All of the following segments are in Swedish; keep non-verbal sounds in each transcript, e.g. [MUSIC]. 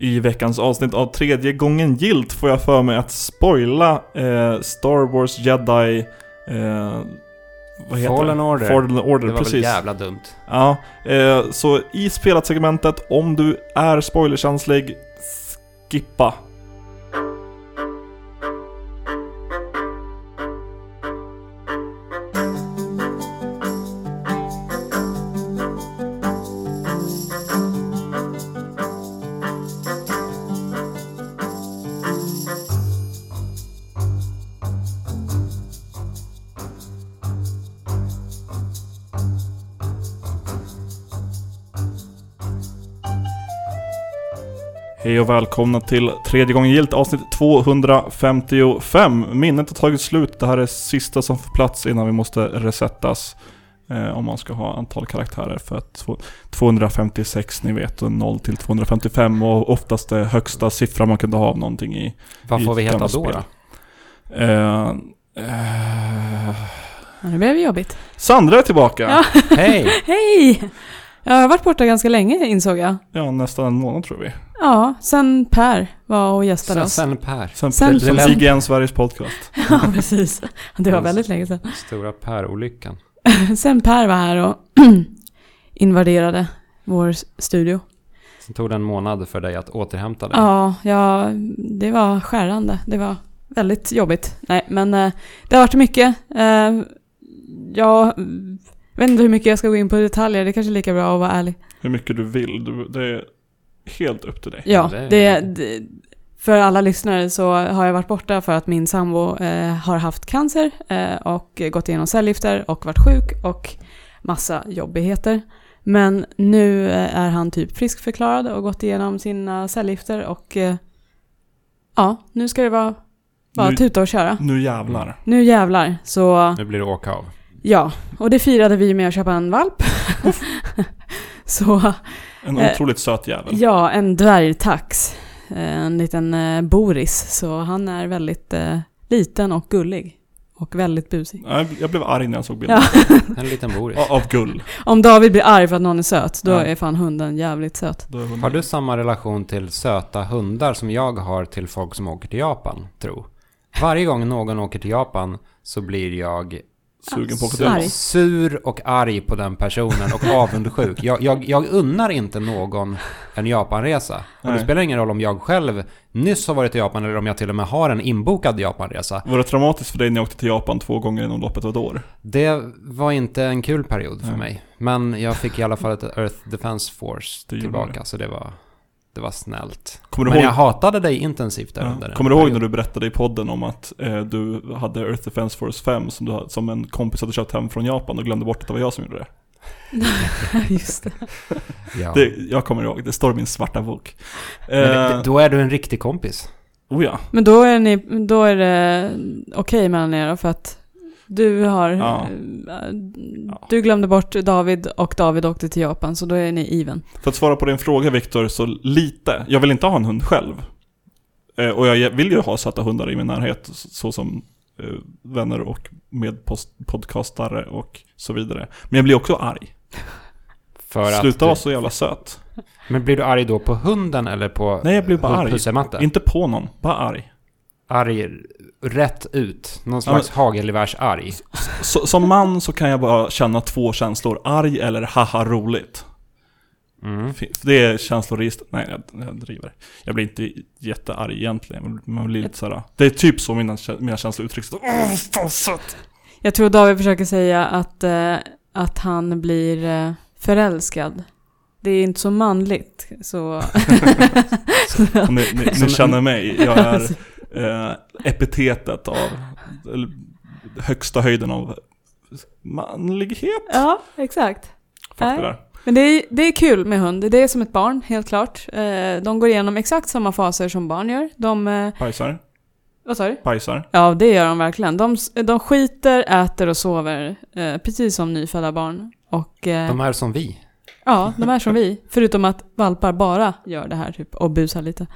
I veckans avsnitt av tredje gången gilt får jag för mig att spoila eh, Star Wars Jedi... Eh, vad heter Fallen det? Order. Fallen Order, Det var precis. väl jävla dumt. Ja, eh, så i spelat segmentet, om du är spoilerkänslig, skippa. Hej och välkomna till tredje gången gilt avsnitt 255. Minnet har tagit slut. Det här är sista som får plats innan vi måste resettas. Eh, om man ska ha antal karaktärer för att få 256 ni vet och 0 till 255 och oftast det högsta siffran man kunde ha av någonting i. Vad I får vi heta då då? Eh, eh, Ja, nu blev det jobbigt. Sandra är tillbaka! Ja. Hej! [LAUGHS] Hej! Jag har varit borta ganska länge insåg jag. Ja, nästan en månad tror vi. Ja, sen Per var och gästade Sen, oss. sen Per. Sen, Sen- som Det lät- IGN Sveriges podcast. [LAUGHS] Ja, precis. Det var väldigt länge sedan. Stora Per-olyckan. [LAUGHS] Sen Per var här och [CLEARS THROAT] invaderade vår studio. Sen tog det en månad för dig att återhämta dig. Ja, ja, det var skärande. Det var väldigt jobbigt. Nej, men eh, det har varit mycket. Eh, jag vet inte hur mycket jag ska gå in på detaljer. Det är kanske är lika bra att vara ärlig. Hur mycket du vill. Du, det är helt upp till dig. Ja, det- det, för alla lyssnare så har jag varit borta för att min sambo eh, har haft cancer eh, och gått igenom cellgifter och varit sjuk och massa jobbigheter. Men nu eh, är han typ friskförklarad och gått igenom sina cellgifter och eh, ja, nu ska det vara bara Nu- tuta och köra. Nu jävlar. Nu jävlar, så Nu blir det åka av. ja. Och det firade vi med att köpa en valp. [LAUGHS] så En Eh, otroligt söt jävel. Ja, en dvärgtax. Eh, En liten eh, Boris. Så han är väldigt eh, liten och gullig. Och väldigt busig. Jag, blev arg när jag såg bilden. Ja. [LAUGHS] En liten Boris. Av gull. Om David blir arg för att någon är söt, då Ja. är fan hunden jävligt söt. Hon- Har du samma relation till söta hundar som jag har till folk som åker till Japan, tro? Varje gång någon åker till Japan så blir jag sugen på Så till arg. Sur och arg på den personen och avundsjuk. Jag, jag, jag unnar inte någon en Japanresa. Och det spelar ingen roll om jag själv nyss har varit i Japan eller om jag till och med har en inbokad Japanresa. Var det traumatiskt för dig när jag åkte till Japan två gånger inom loppet av ett år? Det var inte en kul period för Nej. mig. Men jag fick i alla fall ett Earth Defense Force Det tillbaka, det. så det var, det var snällt. Kommer du Men ihåg, jag hatade dig intensivt där ja, under kommer du ihåg när du berättade i podden om att eh, du hade Earth Defense Force 5 som, du, som en kompis hade köpt hem från Japan och glömde bort att det var jag som gjorde det? [LAUGHS] Just det. Ja. det jag kommer ihåg, det står i min svarta bok. Men det, Eh, då är du en riktig kompis. oh ja. Men då är, ni, då är det okej mellan er för att du har... Ja. eh, Du glömde bort David och David åkte till Japan, så då är ni even. För att svara på din fråga Viktor, så lite. Jag vill inte ha en hund själv. Eh, och jag vill ju ha söta hundar i min närhet, så som eh, vänner och medpodcastare och så vidare. Men jag blir också arg. [LAUGHS] För Sluta att vara så jävla söt. Men blir du arg då på hunden eller på Nej, jag blir bara arg. Inte på någon, bara arg. Arg rätt ut. Någon slags hagelgevärs-arg. Så, som man så kan jag bara känna två känslor. Arg eller haha roligt. Mm. Det är känsloregister. Nej, jag, jag driver. Jag blir inte jättearg egentligen. Man- blir lite såhär. Det är typ så mina, mina känslor uttrycks. Åh, fan sött! Jag tror David försöker säga att, eh, att han blir eh, förälskad. Det är inte så manligt, så... [LAUGHS] Om Ni, ni, ni känner mig. Jag är [LAUGHS] eh, epitetet av högsta höjden av manlighet. ja, exakt. Fuck det. Men det är, det är kul med hund. Det är som ett barn, helt klart. Eh, de går igenom exakt samma faser som barn gör. De... Eh, Pajsar. vad sa du? Pajsar. Ja, det gör de verkligen. De, de skiter, äter och sover, eh, precis som nyfödda barn. Och eh, De är som vi. ja, de är som vi. Förutom att valpar bara gör det här typ och busar lite.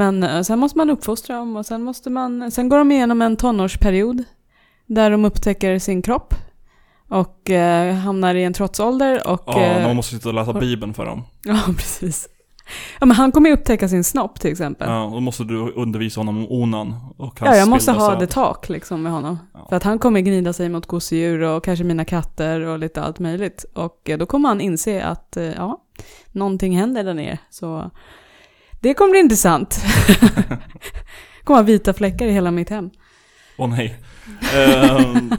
Men eh, sen måste man uppfostra dem och sen måste man... Sen går de igenom en tonårsperiod. Där de upptäcker sin kropp. Och eh, hamnar i en trotsålder och... Ja, eh, man måste sitta och läsa bibeln för dem. [LAUGHS] Ja, precis. Ja, men han kommer ju upptäcka sin snopp till exempel. Ja, Ja, då måste du undervisa honom om onan och hans jag måste ha the talk liksom med honom. Ja. För att han kommer gnida sig mot gosedjur och kanske mina katter och lite allt möjligt. Och eh, då kommer han inse att, eh, ja, någonting händer där nere. Så det kommer bli intressant. [LAUGHS] kommer ha vita fläckar i hela mitt hem. Åh nej. Ehm,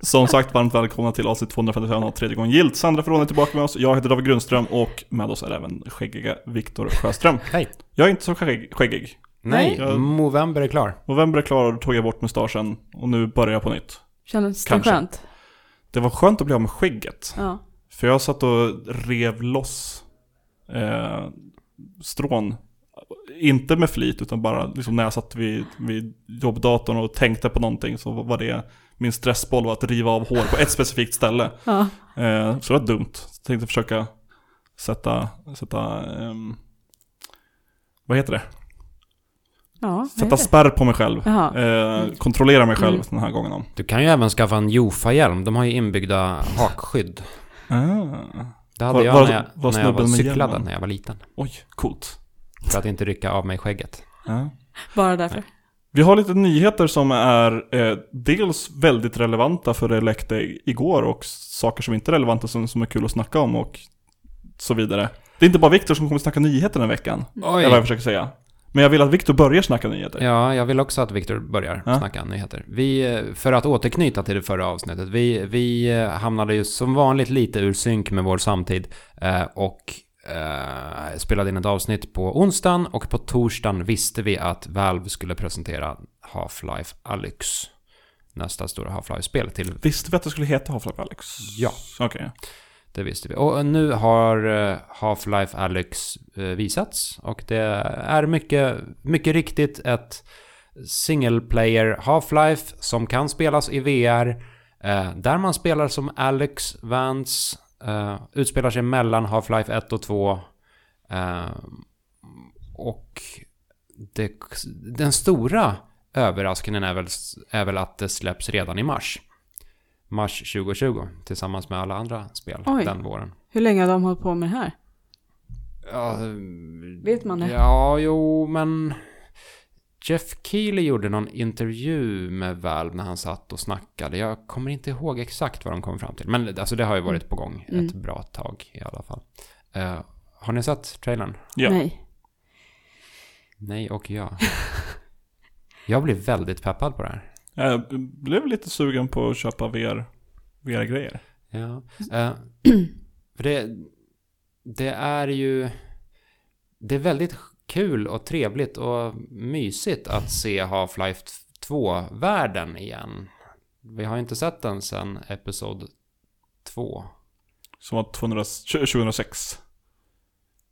som sagt, varmt välkomna till avsnitt 255 av tredje gången gilt. Sandra Ferroni är tillbaka med oss. Jag heter David Grundström och med oss är även skäggiga Viktor Sjöström. Hej. Jag är inte så skäggig. skäggig. Nej, Jag- Movember är klar. November är klar och då tog jag bort mustaschen och nu börjar jag på nytt. Känns det skönt? Det var skönt att bli av med skägget. Ja. För jag satt och rev loss eh, strån. Inte med flit utan bara liksom när jag satt vid, vid jobbdatorn och tänkte på någonting så var det min stressboll var att riva av hår på ett specifikt ställe. ja. Eh, så det var dumt. Så jag tänkte försöka sätta, sätta ehm, vad heter det? Ja, vad Sätta heter det? spärr på mig själv. Eh, kontrollera mig själv Mm. den här gången. Du kan ju även skaffa en Jofa-hjälm. De har ju inbyggda hakskydd. Ah. Det hade Var- jag var- när jag, var när jag var cyklade hjälmen? när jag var liten. Oj, coolt. För att inte rycka av mig skägget. Ja. Bara därför. Vi har lite nyheter som är eh, dels väldigt relevanta för det läckte igår och saker som inte är relevanta som, som är kul att snacka om och så vidare. Det är inte bara Viktor som kommer snacka nyheter den här veckan, är vad jag Oj! försöker säga. Men jag vill att Viktor börjar snacka nyheter. Ja, jag vill också att Viktor börjar Ja. snacka nyheter. Vi, eh, för att återknyta till det förra avsnittet, vi, vi eh, hamnade ju som vanligt lite ur synk med vår samtid eh, och eh, spelade in ett avsnitt på onsdagen och på torsdagen visste vi att Valve skulle presentera Half-Life Alyx. Nästa stora Half-Life-spel till Visste vi att det skulle heta Half-Life Alex? Ja. Okej. Det visste vi. Och nu har eh, Half-Life Alyx eh, visats. Och det är mycket, mycket riktigt ett single player Half-Life som kan spelas i VR. Eh, där man spelar som Alex Vance. Eh, utspelar sig mellan Half-Life 1 och 2. Eh, och det, den stora överraskningen är väl, är väl att det släpps redan i mars. Mars 2020 tillsammans med alla andra spel Oj. den våren. Hur länge har de hållit på med det här? Ja, Vet man det? Ja, jo, men Jeff Keely gjorde någon intervju med Valve när han satt och snackade. Jag kommer inte ihåg exakt vad de kom fram till. Men alltså det har ju varit på gång Mm. ett bra tag i alla fall. Eh, har ni sett trailern? Ja. Nej. Nej och ja. [LAUGHS] Jag blir väldigt peppad på det här. Jag blev lite sugen på att köpa VR, VR-grejer. Ja. Eh, [CLEARS THROAT] för det, det är ju... Det är väldigt kul och trevligt och mysigt att se Half-Life 2-världen igen. Vi har inte sett den sedan Episod 2. Som var 200, 2006.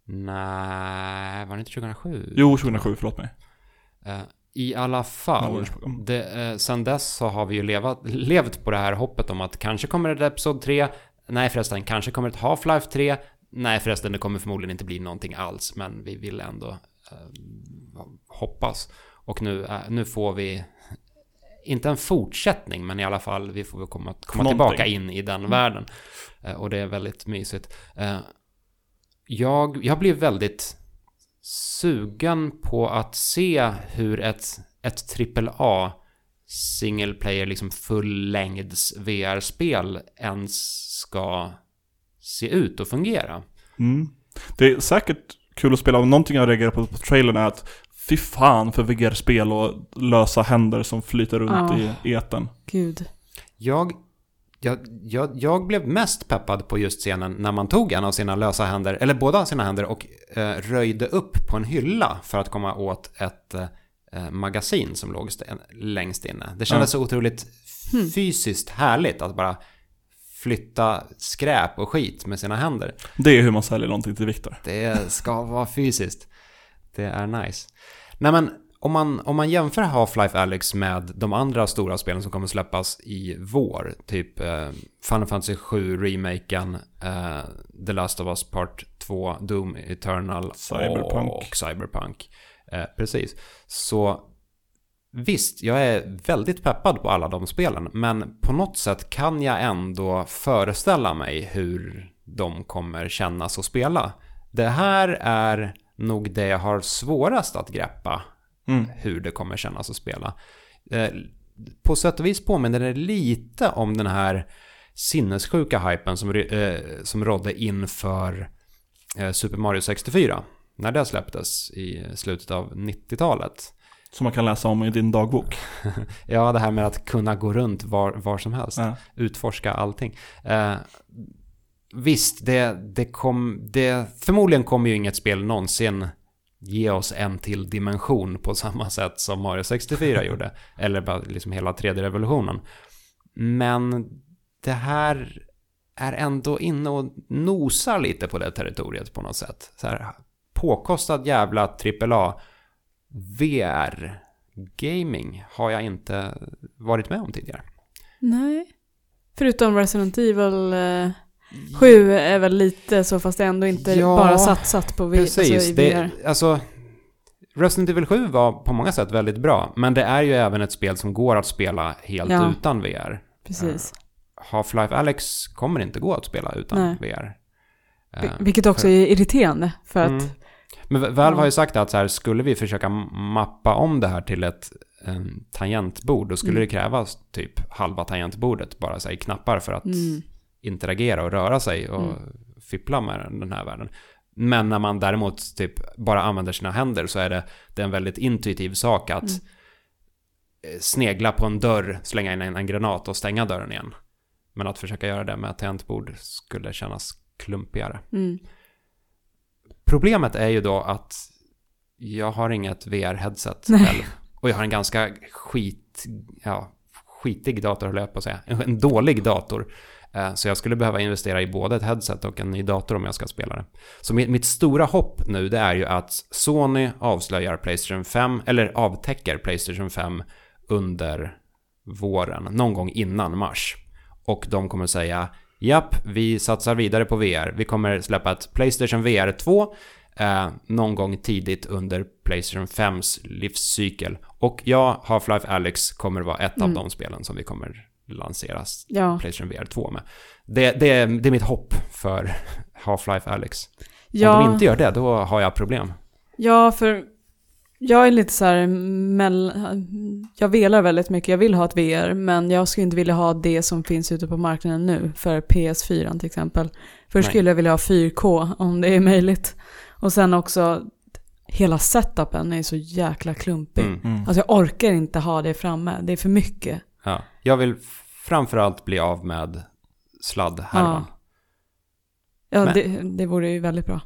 Nej, var det inte 2007? Jo, 2007, förlåt mig. Eh, I alla fall, det, eh, sen dess så har vi ju levat, levt på det här hoppet om att kanske kommer ett Episod 3, nej förresten, kanske kommer ett Half-Life 3, nej förresten, det kommer förmodligen inte bli någonting alls, men vi vill ändå eh, hoppas. Och nu, eh, nu får vi, inte en fortsättning, men i alla fall, vi får väl komma, komma Någonting. tillbaka in i den världen. Eh, och det är väldigt mysigt. Eh, jag, jag blir väldigt sugen på att se hur ett, ett AAA single player, liksom fullängds VR-spel ens ska se ut och fungera. Mm. Det är säkert kul att spela, och någonting jag reagerar på på trailern är att fy fan för VR-spel och lösa händer som flyter runt Ja. i eten. Gud. Jag, jag, jag, jag blev mest peppad på just scenen när man tog en av sina lösa händer, eller båda sina händer och eh, röjde upp på en hylla för att komma åt ett eh, magasin som låg st- längst inne. Det kändes så otroligt Hmm. fysiskt härligt att bara flytta skräp och skit med sina händer. Det är hur man säljer någonting till Viktor. Det ska vara fysiskt. Det är nice. Nej men, om man, om man jämför Half-Life Alyx med de andra stora spelen som kommer släppas i vår, typ eh, Final Fantasy 7 remaken, eh, The Last of Us Part 2, Doom Eternal Cyberpunk. och Cyberpunk. Eh, precis. Så visst, jag är väldigt peppad på alla de spelen, men på något sätt kan jag ändå föreställa mig hur de kommer kännas och spela. Det här är nog det jag har svårast att greppa Mm. hur det kommer kännas att spela. Eh, på sätt och vis påminner det lite om den här sinnessjuka hypen som, eh, som rådde inför eh, Super Mario 64. När det släpptes i slutet av 90-talet. Som man kan läsa om i din dagbok. [LAUGHS] Ja, det här med att kunna gå runt var, var som helst. Ja. Utforska allting. Eh, visst, det, det kom, det, förmodligen kommer ju inget spel någonsin ge oss en till dimension på samma sätt som Mario 64 gjorde. [LAUGHS] Eller bara liksom hela 3D-revolutionen. Men det här är ändå inne och nosar lite på det territoriet på något sätt. Så här, påkostad jävla AAA VR-gaming har jag inte varit med om tidigare. Nej. Förutom Resident Evil eh, 7 är väl lite så, fast det ändå inte Ja, bara satsat på V- Precis, alltså i VR. det, alltså Resident Evil 7 var på många sätt väldigt bra, men det är ju även ett spel som går att spela helt Ja. utan VR. Precis. Half-Life Alyx kommer inte gå att spela utan Nej. VR. Vi- Eh, Vilket också för- är irriterande, för att... Mm. Men Valve har Ja. ju sagt att så här, skulle vi försöka mappa om det här till ett en tangentbord, då skulle Mm. det krävas typ halva tangentbordet, bara så här, knappar för att Mm. interagera och röra sig och Mm. fippla med den här världen. Men när man däremot typ bara använder sina händer så är det, det är en väldigt intuitiv sak att Mm. eh, snegla på en dörr, slänga in en, en granat och stänga dörren igen. Men att försöka göra det med ett tangentbord skulle kännas klumpigare. Mm. Problemet är ju då att jag har inget VR-headset själv. Och jag har en ganska skit, ja, skitig dator höll jag på att säga. En, dålig dator. Eh, Så jag skulle behöva investera i både ett headset och en ny dator om jag ska spela det. Så mitt, mitt stora hopp nu det är ju att Sony avslöjar Playstation 5, eller avtäcker Playstation 5 under våren, någon gång innan mars. Och de kommer säga Japp, vi satsar vidare på VR. Vi kommer släppa ett Playstation VR 2 eh, någon gång tidigt under Playstation 5s livscykel. Och ja, Half-Life Alyx kommer vara ett av Mm. de spelen som vi kommer lanseras Ja. Playstation VR 2 med. Det, det, är, det är mitt hopp för [LAUGHS] Half-Life Alyx. Om de Ja, inte gör det, då har jag problem. ja, för jag är lite så här. Jag velar väldigt mycket. Jag vill ha ett VR, men jag skulle inte vilja ha det som finns ute på marknaden nu för PS4 till exempel. Först Nej. skulle jag vilja ha 4K om det är möjligt. Och sen också, hela setupen är så jäkla klumpig. Mm. Mm. Alltså jag orkar inte ha det framme, det är för mycket. Ja. Jag vill framförallt bli av med sladdhärvan. Ja, Men- det, det vore ju väldigt bra.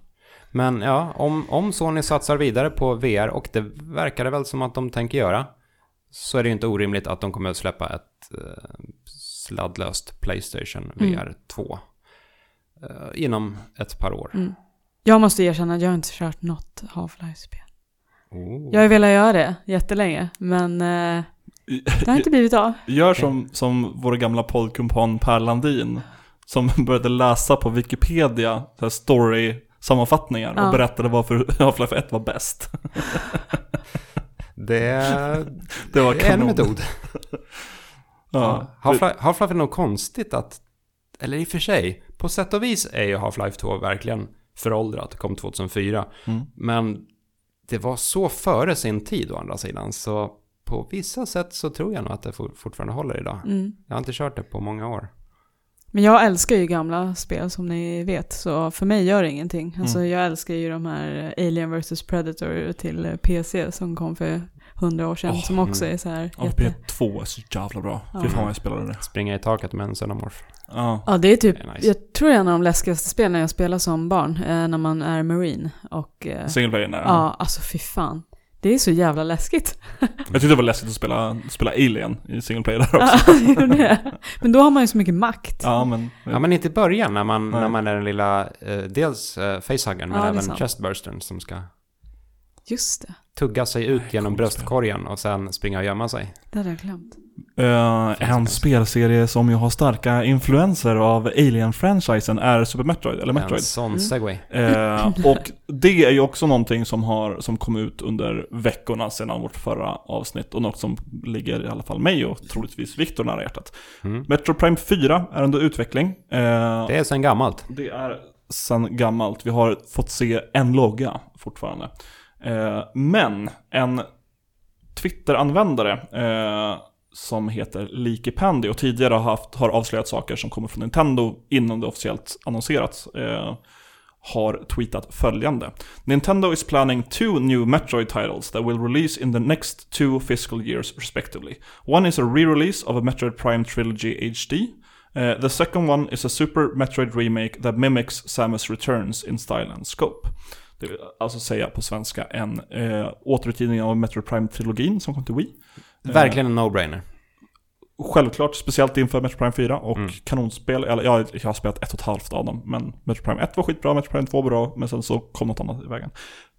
Men ja, om, om Sony satsar vidare på VR och det verkar det väl som att de tänker göra så är det ju inte orimligt att de kommer att släppa ett eh, sladdlöst Playstation Mm. VR 2 eh, inom ett par år. Mm. Jag måste erkänna att jag har inte kört något Half-Life-spel. Oh. Jag har velat göra det jättelänge, men eh, det har inte blivit av. [LAUGHS] Gör som, som vår gamla poddkumpan Per Landin, som började läsa på Wikipedia så här story-sammanfattningar Ja. och berättade varför [LAUGHS] Half-Life 1 var bäst. Det, Det var är en kanon. metod. Ja. Half-Life, Half-Life är nog konstigt att, eller i och för sig, på sätt och vis är ju Half-Life 2 verkligen föråldrat, det kom 2004. Mm. Men det var så före sin tid å andra sidan, så på vissa sätt så tror jag nog att det for- fortfarande håller idag. Mm. Jag har inte kört det på många år. Men jag älskar ju gamla spel som ni vet, så för mig gör det ingenting. Alltså Mm. jag älskar ju de här Alien vs Predator till PC som kom för hundra år sedan, Åh, som också mm. är så här Ja, jätte... P2 är så jävla bra. Ja. Fy fan vad jag spelade det. Springa i taket med en xenomorf. Ja. Ja, det är typ, Det är nice. jag tror det är en av de läskigaste spelen jag spelar som barn, eh, när man är marine. Och, eh, Single player nära. ja, alltså fy fan. Det är så jävla läskigt. Jag tyckte det var läskigt att spela, spela Alien i single player där också. Ja, [LAUGHS] det gjorde det. Men då har man ju så mycket makt. Ja, men... Ja, men inte i början när man, Nej. när man är den lilla, eh, dels eh, facehuggern men Ja, är även sant. chestburstern som ska Just det, tugga sig ut genom bröstkorgen och sen springa och gömma sig. det hade jag glömt. Finns en spelserie som ju har starka influenser av Alien-franchisen är Super Metroid, eller En Metroid. sån Mm. segway. Eh, och det är ju också någonting som, har, som kom ut under veckorna sedan vårt förra avsnitt och något som ligger i alla fall mig och troligtvis Viktor nära hjärtat. Mm. Metro Prime 4 är under utveckling. Eh, Det är sen gammalt. det är sedan gammalt. Vi har fått se en logga fortfarande. Eh, men en Twitter-användare eh, som heter Likipendi och tidigare har, haft, har avslöjat saker som kommer från Nintendo innan det officiellt annonserats. Eh, har tweetat följande. Nintendo is planning two new Metroid titles that will release in the next two fiscal years respectively. One is a re-release of a Metroid Prime Trilogy HD. Uh, eh, the second one is a Super Metroid remake that mimics Samus Returns in style and scope. Vill alltså säga på svenska en uh, återutgivning av Metroid Prime-trilogin som kom till Wii. Verkligen en no-brainer. Självklart, speciellt inför Metro Prime 4 och Mm. kanonspel. Eller ja, jag har spelat ett och ett halvt av dem. Men Metro Prime 1 var skitbra, Metro Prime 2 var bra, men sen så kom något annat i vägen.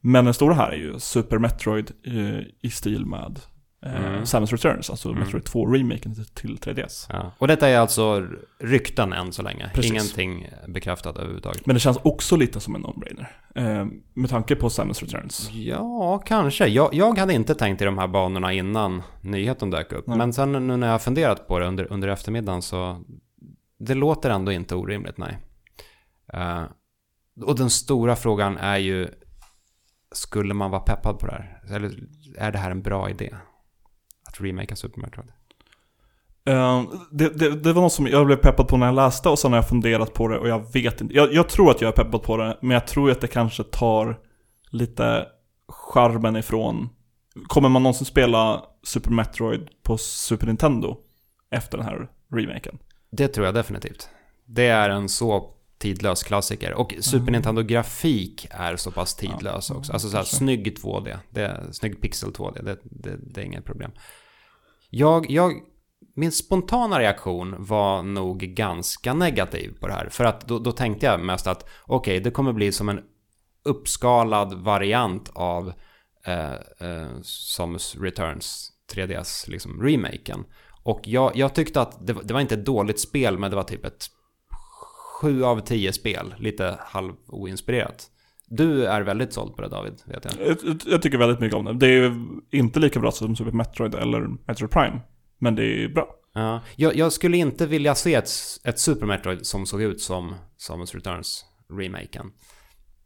Men den stora här är ju Super Metroid eh, i stil med eh, Mm. Samus Returns, alltså Mm. Metroid 2-remaken till, till 3DS. Ja. Och detta är alltså rykten än så länge. Precis. Ingenting bekräftat överhuvudtaget. Men det känns också lite som en no-brainer. Eh, med tanke på Samus Returns. Ja, kanske. Jag, jag hade inte tänkt i de här banorna innan nyheten dök upp. Nej. Men sen nu när jag har funderat på det under, under eftermiddagen så det låter ändå inte orimligt, nej. Eh, och den stora frågan är ju, skulle man vara peppad på det här? Eller är det här en bra idé? Att remaka Super Metroid? Eh, det, det, det var något som jag blev peppad på när jag läste och sen har jag funderat på det och jag vet inte. Jag, jag tror att jag är peppad på det, men jag tror att det kanske tar lite charmen ifrån. Kommer man någonsin spela Super Metroid på Super Nintendo efter den här remaken? Det tror jag definitivt. Det är en så tidlös klassiker. Och Super Nintendo-grafik är så pass tidlös Ja, också. Alltså så här, snygg 2D. Det är, snygg pixel 2D. Det, det, det är inget problem. Jag, jag, min spontana reaktion var nog ganska negativ på det här. För att då, då tänkte jag mest att okej, det kommer bli som en uppskalad variant av eh, eh, Samus Returns 3DS, liksom remaken. Och jag, jag tyckte att det, det var inte ett dåligt spel, men det var typ ett 7 av 10 spel, lite halv oinspirerat. Du är väldigt såld på det David, vet jag. Jag, jag- tycker väldigt mycket om det. Det är inte lika bra som Super Metroid eller Metroid Prime. Men det är bra. Ja, jag, jag skulle inte vilja se ett, ett Super Metroid som såg ut som Samus Returns remaken.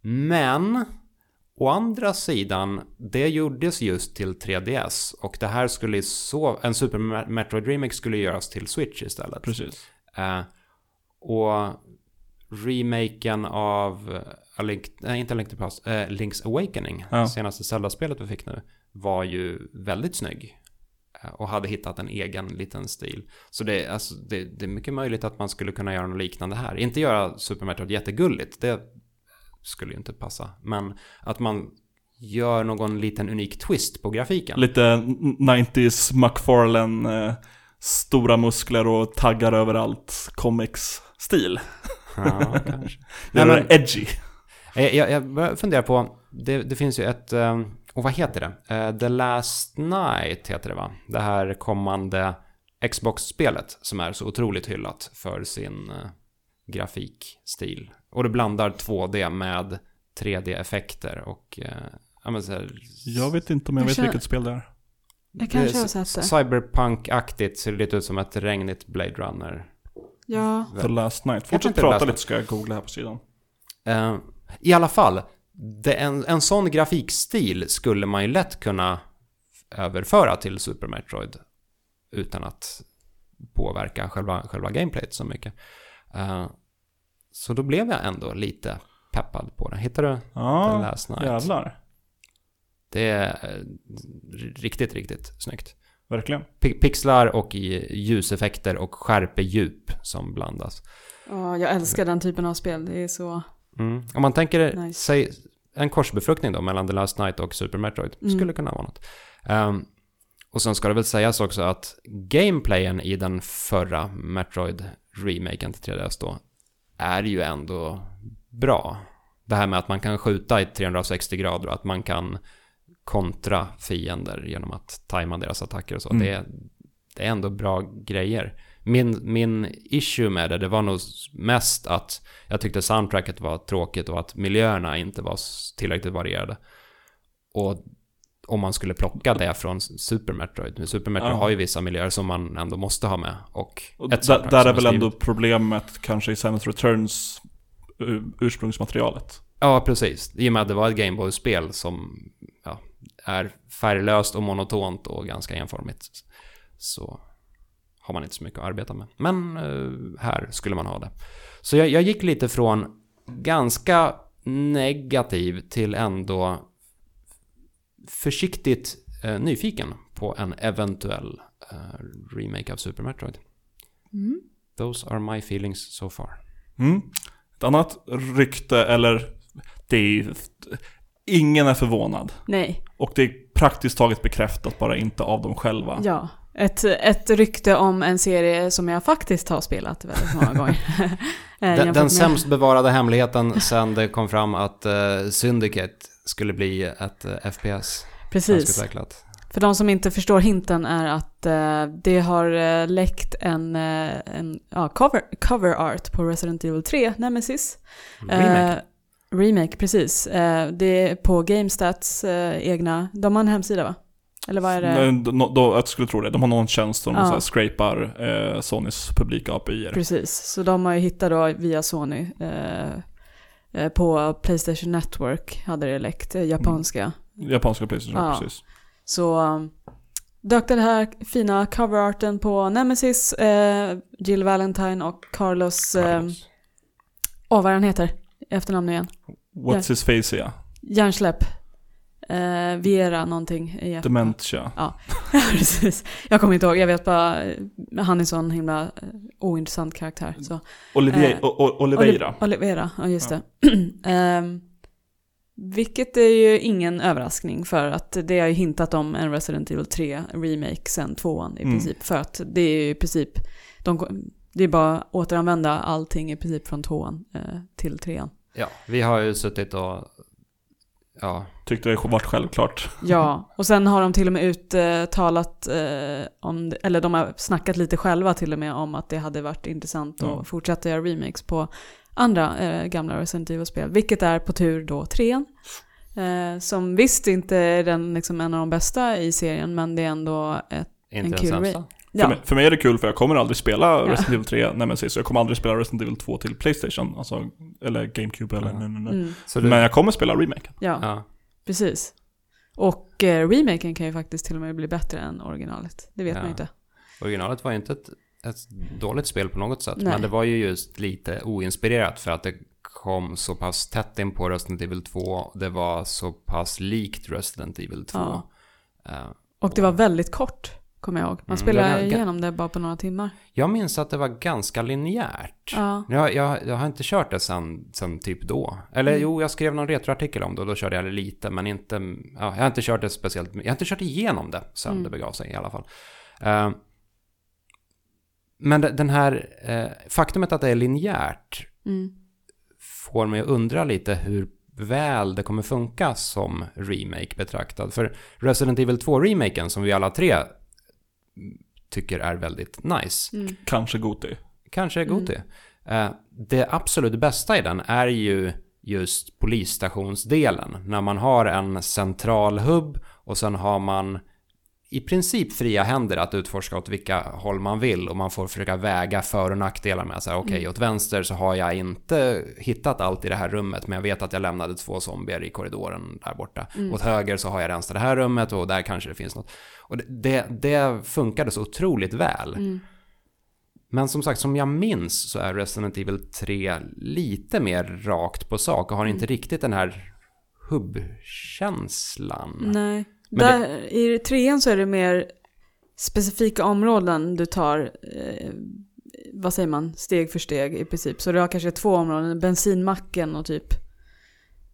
Men, å andra sidan, det gjordes just till 3DS och det här skulle så, en Super Me- Metroid remake skulle göras till Switch istället. Precis. Eh, och remaken av A Link, nej, inte A Link to Past, eh, Link's Awakening, Ja. senaste Zelda-spelet vi fick nu, var ju väldigt snygg. Eh, Och hade hittat en egen liten stil. Så det, är- alltså, det, det är mycket möjligt att man skulle kunna göra något liknande här. Inte göra Super Metroid jättegulligt, det skulle ju inte passa. Men att man gör någon liten unik twist på grafiken. Lite 90s McFarlane, eh, stora muskler och taggar överallt, comics-stil. Ja, kanske. [LAUGHS] Nej, men- edgy. Jag, jag, jag börjar fundera på, det, det finns ju ett, eh, och vad heter det? Eh, The Last Night heter det va? Det här kommande Xbox-spelet som är så otroligt hyllat för sin eh, grafikstil. Och det blandar 2D med 3D-effekter och eh, ja, men så här, Jag vet inte om jag Jag vet känner- vilket spel det är. Jag kanske har sett det. Cyberpunk-aktigt ser det lite ut som ett regnigt Blade Runner. Ja. The Last Night. Fortsätt prata lite ska jag googla här på sidan. Eh, I alla fall, det, en, en sån grafikstil skulle man ju lätt kunna överföra till Super Metroid utan att påverka själva, själva gameplayet så mycket. Eh, så då blev jag ändå lite peppad på det. Hittar du Ja, Last Night? jävlar. Det är eh, riktigt, riktigt snyggt. Verkligen. Pi- Pixlar och i- ljuseffekter och skärpedjup som blandas. Ja, jag älskar den typen av spel. Det är så... Mm. Om man tänker Nice. sig en korsbefruktning då mellan The Last Night och Super Metroid Mm. skulle kunna vara något. Ehm, och sen ska det väl sägas också att gameplayen i den förra Metroid-remaken till 3DS då är ju ändå bra. Det här med att man kan skjuta i 360 grader och att man kan kontra fiender genom att tajma deras attacker och så. Mm. Det, är, det är ändå bra grejer. Min, min issue med det, det var nog mest att jag tyckte soundtracket var tråkigt och att miljöerna inte var tillräckligt varierade. Och om man skulle plocka det från Super Metroid. Super Metroid Ja. har ju vissa miljöer som man ändå måste ha med. Och, Och där, där är väl ändå problemet kanske i Samus Returns ur- ursprungsmaterialet. Ja, precis. I och med att det var ett Gameboy-spel som ja, är färglöst och monotont och ganska enformigt. Så har man inte så mycket att arbeta med. Men eh, här skulle man ha det. Så jag, jag gick lite från ganska negativ till ändå försiktigt eh, nyfiken på en eventuell eh, remake av Super Metroid. Mm. Those are my feelings so far. Mm. Ett annat rykte, eller det är ju... Ingen är förvånad. Nej, Och det är praktiskt taget bekräftat, bara inte av dem själva. ja. Ett, ett rykte om en serie som jag faktiskt har spelat väldigt många gånger. [LAUGHS] [LAUGHS] Eh, Den, den sämst bevarade hemligheten [LAUGHS] sen det kom fram att uh, Syndicate skulle bli ett uh, FPS. Precis. För de som inte förstår hinten är att eh, det har eh, läckt en, eh, en ja, cover, cover art på Resident Evil 3, Nemesis. Remake. Eh, remake, precis. Eh, det är på GameStats eh, egna, de har en hemsida va? Eller vad är det? Då, då, jag skulle tro det. De har någon tjänst som Ja. scrapar eh, Sonys publika API-er. Precis, så de har ju hittat då via Sony eh, eh, på Playstation Network hade det läckt, eh, japanska. Japanska Playstation, Ja. precis. Så um, dök den här fina coverarten på Nemesis, eh, Jill Valentine och Carlos, eh, åh vad är han heter, efternamn igen, What's his face, ja. hjärnsläpp. Eh, Viera någonting i. Dementia. [LAUGHS] Precis. Jag kommer inte ihåg, jag vet bara, eh, han är sån himla eh, ointressant karaktär. Så. Olivier, Eh, Oliveira. Oli- Oliveira, ja just det. [CLEARS THROAT] Ehm, vilket är ju ingen överraskning för att det har ju hintat om en Resident Evil 3 remake sen tvåan i Mm. princip. För att det är ju i princip, de, det är bara att återanvända allting i princip från tvåan eh, till trean. Ja, vi har ju suttit och... Ja, Tyckte det varit självklart. Ja, [LAUGHS] och sen har de till och med uttalat eh, om, eller de har snackat lite själva till och med om att det hade varit intressant Ja. att fortsätta göra remakes på andra eh, gamla Resident Evil-spel. Vilket är på tur då trean. Eh, som visst inte är den liksom en av de bästa i serien, men det är ändå ett... inte En kul sämsta. För, Ja, mig, för mig är det kul för jag kommer aldrig spela Resident Evil 3 Nemesis. Jag kommer aldrig spela Resident Evil 2 till Playstation. Alltså, eller GameCube eller Ja. nej, nej, nej. mm, Så du, Men jag kommer spela remaken. ja, ja, precis. Och eh, remaken kan ju faktiskt till och med bli bättre än originalet. Det vet Ja. man ju inte. originalet var ju inte ett, ett dåligt spel på något sätt. Nej. Men det var ju just lite oinspirerat för att det kom så pass tätt in på Resident Evil 2. Det var så pass likt Resident Evil 2. Ja. Eh, Och det var väldigt kort, kommer jag ihåg. Man Mm, spelade är- igenom det bara på några timmar. jag minns att det var ganska linjärt. Ja. Jag, jag, jag har inte kört det sen, sen typ då. Eller Mm. jo, jag skrev någon retroartikel om det och då körde jag det lite, men inte... Ja, jag har inte kört det speciellt Jag har inte kört igenom det sen Mm. det begav sig i alla fall. Eh, men de- den här... eh, faktumet att det är linjärt Mm. får mig att undra lite hur väl det kommer funka som remake betraktad. För Resident Evil 2-remaken som vi alla tre tycker är väldigt nice, Mm. Kanske Goti. kanske är Goti. Eh, det absolut bästa i den är ju just polisstationsdelen. När man har en central hubb och sen har man i princip fria händer att utforska åt vilka håll man vill och man får försöka väga för och nackdelar med så här, okej, Mm. åt vänster så har jag inte hittat allt i det här rummet men jag vet att jag lämnade två zombier i korridoren där borta. Mm. Åt höger så har jag rensat det här rummet och där kanske det finns något. Och det, det, det funkade så otroligt väl. Mm. Men som sagt, som jag minns så är Resident Evil 3 lite mer rakt på sak och har inte riktigt den här hubbkänslan. Nej. Där, I trean så är det mer specifika områden du tar, eh, vad säger man, steg för steg i princip. Så du har kanske två områden, bensinmacken och typ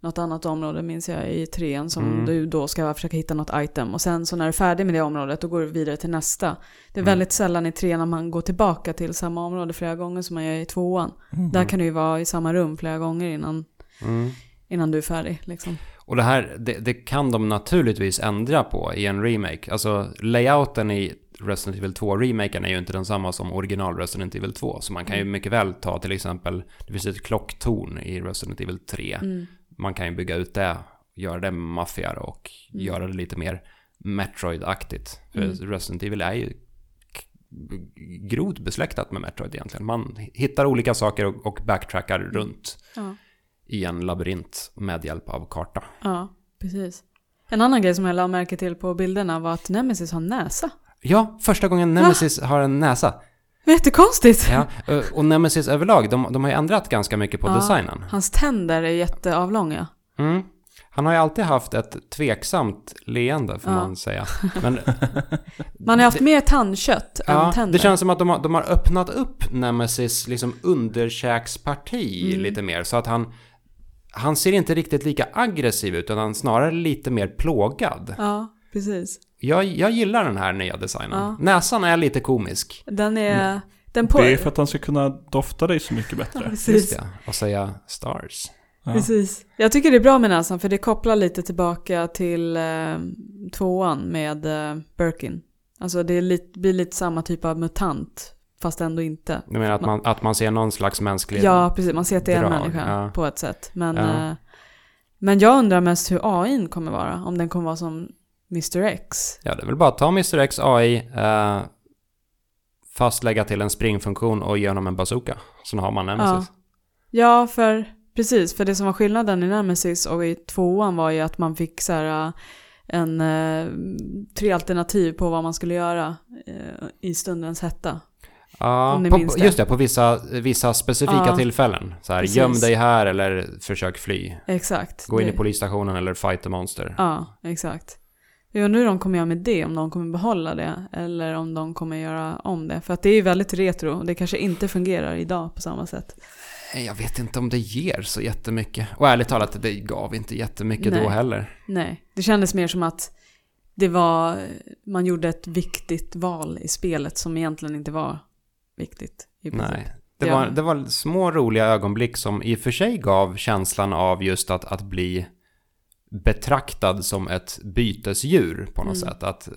något annat område minns jag i trean som Mm. du då ska försöka hitta något item. Och sen så när du är färdig med det området då går du vidare till nästa. Det är Mm. väldigt sällan i trean när man går tillbaka till samma område flera gånger som man gör i tvåan. Mm. Där kan du ju vara i samma rum flera gånger innan, Mm. innan du är färdig. Liksom. Och det här, det, det kan de naturligtvis ändra på i en remake. Alltså layouten i Resident Evil 2-remaken är ju inte densamma som original Resident Evil 2. Så man kan ju mycket väl ta till exempel, det finns ett klocktorn i Resident Evil 3. Mm. Man kan ju bygga ut det, göra det maffigare och Mm. göra det lite mer Metroid-aktigt. För Mm. Resident Evil är ju grovt besläktat med Metroid egentligen. Man hittar olika saker och, och backtrackar runt Ja. i en labyrint med hjälp av karta. ja, precis. En annan grej som jag lade märke till på bilderna var att Nemesis har näsa. Ja, första gången Nemesis har en näsa. Jättekonstigt! Ja, eh, och Nemesis överlag, de, de har ju ändrat ganska mycket på Ja. designen. Hans tänder är jätteavlånga. Mm. Han har ju alltid haft ett tveksamt leende, får Ja. man säga. Men [LAUGHS] Man har haft mer tandkött ja, än tänder. det känns som att de har, de har öppnat upp Nemesis liksom underkäksparti Mm. lite mer. Så att han, han ser inte riktigt lika aggressiv ut, utan snarare lite mer plågad. Ja, precis. Jag, jag gillar den här nya designen. Ja. Näsan är lite komisk. Den är... Mm. Den på... Det är för att han ska kunna dofta dig så mycket bättre. Just Precis. det. Och säga stars. Ja. Precis. Jag tycker det är bra med näsan för det kopplar lite tillbaka till eh, tvåan med eh, Birkin. Alltså det är lite, blir lite samma typ av mutant, fast ändå inte. Du menar att man, att man ser någon slags mänsklig... Ja, precis. Man ser att det är en människa ja. på ett sätt. Men, Ja. eh, men jag undrar mest hur AIn kommer vara. Om den kommer vara som Mr X. Ja, det är väl bara att ta Mr. X AI, eh, fast lägga till en springfunktion och ge honom en bazooka. Så har man Nemesis. Ja, för precis. För det som var skillnaden i Nemesis och i tvåan var ju att man fick så här, eh, en, eh, tre alternativ på vad man skulle göra eh, i stundens hetta. Ja, på, det. just det, på vissa, vissa specifika Ja, tillfällen. Så här, precis. göm dig här eller försök fly. Exakt. Gå in i Det- polisstationen eller fight the monster. Ja, exakt. Jag undrar hur de kommer göra med det, om de kommer behålla det eller om de kommer göra om det. För att det är ju väldigt retro och det kanske inte fungerar idag på samma sätt. Jag vet inte om det ger så jättemycket. Och ärligt talat, det gav inte jättemycket Nej. då heller. Nej, det kändes mer som att det var, man gjorde ett viktigt val i spelet som egentligen inte var viktigt. Nej. Det, var, det var små roliga ögonblick som i och för sig gav känslan av just att, att bli betraktad som ett bytesdjur på något Mm. sätt. Att eh,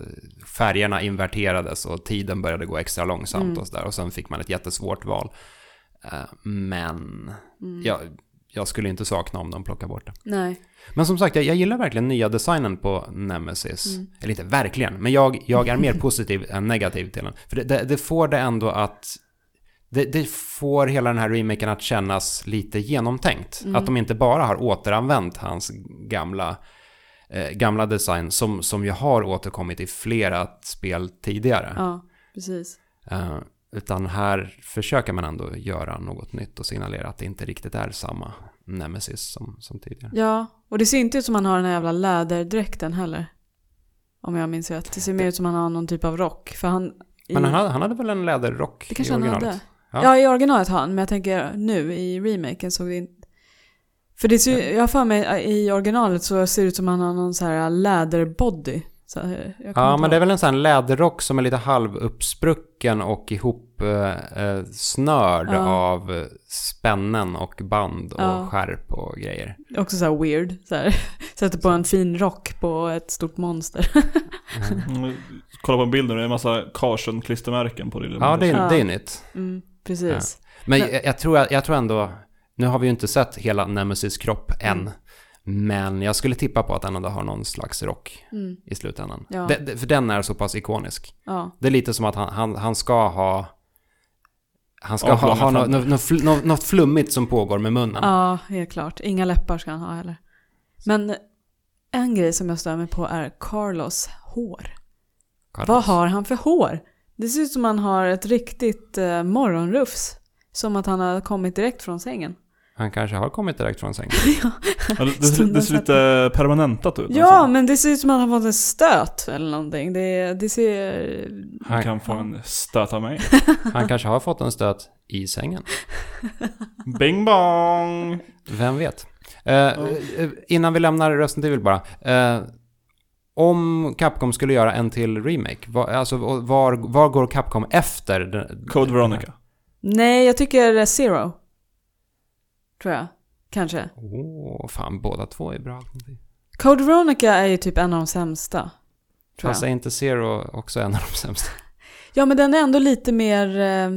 färgerna inverterades och tiden började gå extra långsamt Mm. och sådär. Och sen fick man ett jättesvårt val. Eh, Men Mm. jag, jag skulle inte sakna om de plockar bort det. Nej. Men som sagt, jag, jag gillar verkligen nya designen på Nemesis. Mm. Eller inte verkligen, men jag, jag är mer positiv än negativ till den. För det, det, det får det ändå att... Det, det får hela den här remaken att kännas lite genomtänkt. Mm. Att de inte bara har återanvänt hans gamla, eh, gamla design som, som ju har återkommit i flera spel tidigare. Ja, precis. Eh, utan här försöker man ändå göra något nytt och signalera att det inte riktigt är samma Nemesis som, som tidigare. Ja, och det ser inte ut som han har den här jävla läderdräkten heller. Om jag minns rätt. Det ser mer ut som han har någon typ av rock. För han... i- Men han hade, han hade väl en läderrock Det kanske i han originalet? hade. Ja. Ja. i originalet har han, men jag tänker nu i remaken såg det inte... För det ser, jag har för mig i originalet så ser det ut som han har någon så här läderbody. Så, här, kommer Ja, men det är väl en sån här läderrock som är lite halvuppsprucken och ihop eh, eh, snörd Ja. av eh, spännen och band och Ja. skärp och grejer. Också så här weird. Så här. [LAUGHS] Sätter på en fin rock på ett stort monster. [LAUGHS] Mm, Kolla på bilden, det är en massa Carson-klistermärken på det. Ja, det är, Ja. det är nytt. Mm, precis. Men Men- jag, jag, tror, jag tror ändå, nu har vi ju inte sett hela Nemesis kropp än. Mm. Men jag skulle tippa på att den ändå har någon slags rock Mm, i slutändan. Ja. Det, det, för den är så pass ikonisk. ja. Det är lite som att han, han, han ska ha... Han ska Ja, ha, ha något, något, något, något flummigt som pågår med munnen. ja, helt klart. Inga läppar ska han ha heller. Men en grej som jag stör mig på är Carlos hår. Carlos. Vad har han för hår? Det ser ut som han har ett riktigt eh, morgonrufs. Som att han har kommit direkt från sängen. Han kanske har kommit direkt från sängen. [LAUGHS] ja, Ja, det, det, ser- det ser lite permanentat ut. ja alltså. men det ser ut som att han har fått en stöt eller någonting. Det, det ser... Han kan få en stöt av mig. [LAUGHS] Han kanske har fått en stöt i sängen. [LAUGHS] Bing bong! Vem vet? Eh, eh, innan vi lämnar Resident Evil bara. Eh, om Capcom skulle göra en till remake, var, alltså, var, var går Capcom efter? Den, Code Veronica. Nej, jag tycker Zero. Tror jag. Kanske. Åh, fan båda två är bra. Code Veronica är ju typ en av de sämsta. Tror Fast jag. är inte Zero också en av de sämsta? Ja, men den är ändå lite mer... Eh,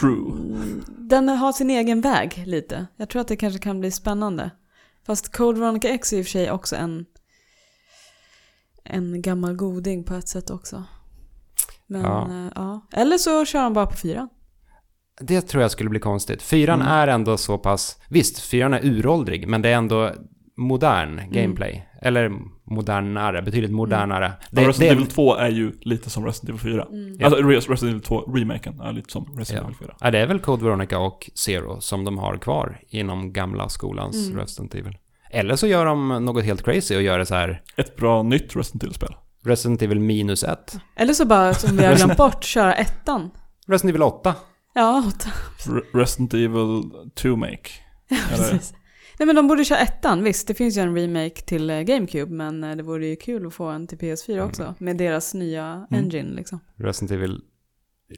True. Den har sin egen väg lite. Jag tror att det kanske kan bli spännande. Fast Code Veronica X är i och för sig också en, en gammal goding på ett sätt också. Men Ja. ja. ja. Eller så kör de bara på fyran. Det tror jag skulle bli konstigt. Fyran Mm. är ändå så pass... Visst, fyran är uråldrig, men det är ändå modern gameplay. Eller modernare, betydligt modernare. Det, Det, Resident det, Evil 2 är ju lite som Resident Evil 4. Ja. Alltså Res- Resident Evil 2 remaken är lite som Resident Ja. Evil 4. ja, det är väl Code Veronica och Zero som de har kvar inom gamla skolans Mm. Resident Evil. Eller så gör de något helt crazy och gör det så här Ett bra nytt Resident Evil-spel. Resident Evil minus ett. Eller så bara, som vi har glömt [LAUGHS] bort, köra ettan. Resident Evil 8. Ja, åtta. Re- Resident Evil 2 make. Eller, Precis. Nej men de borde köra ettan, visst det finns ju en remake till eh, GameCube men eh, det vore ju kul att få en till PS4 Mm. också. Med deras nya engine liksom. Resident Evil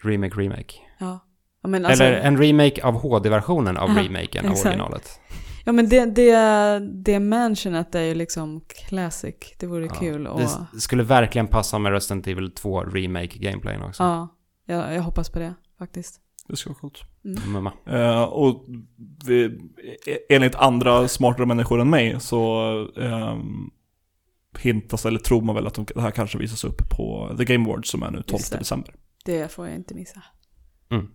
Remake Remake. Ja. Ja men, alltså, Eller en remake av HD-versionen av Ja, remaken av originalet. Ja, men det, det, det mansionet är ju liksom classic. Det vore Ja, kul och... Det skulle verkligen passa med Resident Evil 2 remake gameplayen också. Ja, jag, jag hoppas på det faktiskt. det ska vara coolt. Mumma. Eh, och vi, e- enligt andra smartare människor än mig så ehm, hintas eller tror man väl att de, det här kanske visas upp på The Game Awards som är nu 12 Just det. december. Det får jag inte missa. Mm.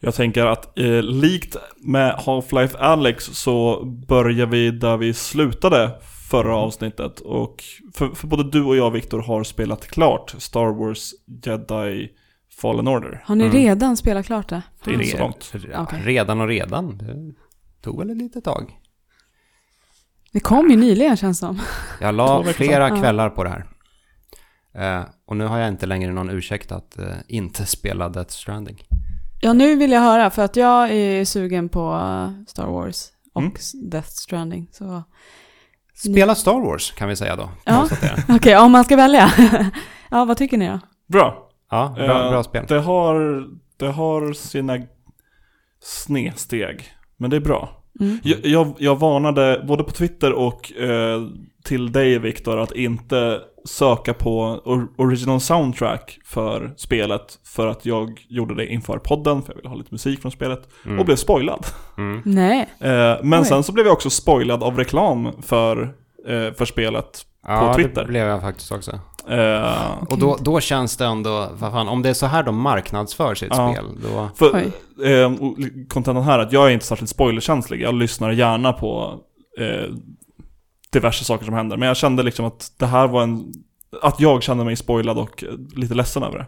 Jag tänker att eh, likt med Half-Life Alex så börjar vi där vi slutade förra avsnittet. Och för, för både du och jag Viktor har spelat klart Star Wars Jedi Fallen Order. Har ni Mm. redan spelat klart det? Det är inte så långt. Redan och redan. Det tog väl ett litet tag. Det kom ju nyligen känns som. Jag la flera. Ja. kvällar på det här. Eh, och nu har jag inte längre någon ursäkt att eh, inte spela Death Stranding. Ja, nu vill jag höra för att jag är sugen på eh, Star Wars och Mm. Death Stranding. Så Spela Star Wars kan vi säga då. Ja. [LAUGHS] okej, om man ska välja. [LAUGHS] ja, vad tycker ni då? Bra. Ja, bra, Eh, bra spel. Det har, det har sina snedsteg, men det är bra. Mm. Jag, jag, jag varnade både på Twitter och eh, till dig Viktor att inte söka på or, original soundtrack för spelet för att jag gjorde det inför podden för jag ville ha lite musik från spelet Mm. och blev spoilad. Mm. Nej. Eh, men Oj. sen så blev jag också spoilad av reklam för, eh, för spelet. Ja, Twitter. det blev jag faktiskt också. Eh, Och då, då känns det ändå, vad fan, om det är så här de marknadsför sitt Ja. spel, då... För eh, och kontentan här är att jag är inte särskilt spoilerkänslig. Jag lyssnar gärna på eh, diverse saker som händer. Men jag kände liksom att det här var en... Att jag kände mig spoilad och eh, lite ledsen över det.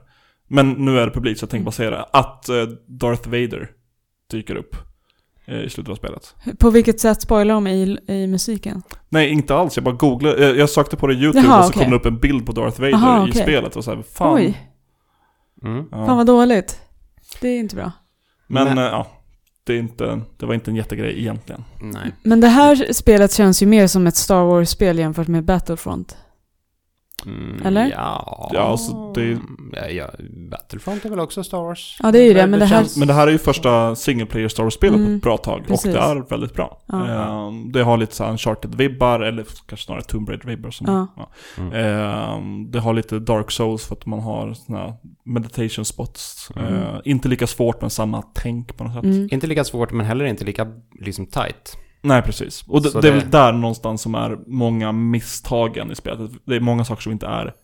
Men nu är det publikt så jag tänker bara säga det. Att eh, Darth Vader dyker upp eh, i slutet av spelet. På vilket sätt spoilar de i, i musiken? Nej, inte alls. Jag bara googlade. Jag, jag sökte på det i YouTube Jaha, och så okej. kom det upp en bild på Darth Vader Aha, i spelet. Och så här, fan. Oj, Mm. Ja. fan vad dåligt. Det är inte bra. Men, Men- eh, ja. Det, är inte, det var inte en jättegrej egentligen. Nej. Men det här spelet känns ju mer som ett Star Wars-spel jämfört med Battlefront. Mm, Eller? Ja, Ja, alltså, det- ja, ja, Battlefront är väl också Star Wars? Ja, det är ju det, men det här... känns, men det här är ju första single player Star Wars-spelet på Mm, ett bra tag. precis. Och det är väldigt bra. Ja. Ehm, det har lite så Uncharted-vibbar, eller kanske snarare Tomb Raider-vibbar. Som, Ja. ja. Mm. Ehm, det har lite Dark Souls för att man har såna här meditation spots. Mm. Ehm, inte lika svårt men samma tänk på något sätt. Mm. Inte lika svårt, men heller inte lika liksom tight. Nej, precis. Och det, det är väl där någonstans som är många misstagen i spelet. Det är många saker som inte är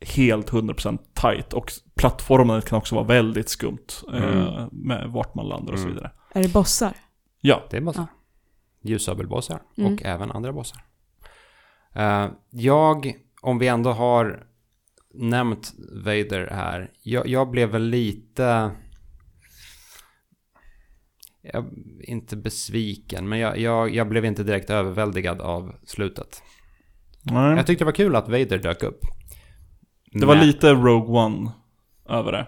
helt 100% tight. Och plattformen kan också vara väldigt skumt. eh, Mm. med vart man landar och så Mm. vidare. Är det bossar? Ja, Det är bossar. Ljussabelbossar Mm. och även andra bossar. Eh, jag, om vi ändå har nämnt Vader här, jag, jag blev väl lite... Jag, inte besviken, men jag, jag, jag blev inte direkt överväldigad av slutet. Nej. Jag tyckte det var kul att Vader dök upp. Det var Men- lite Rogue One över det.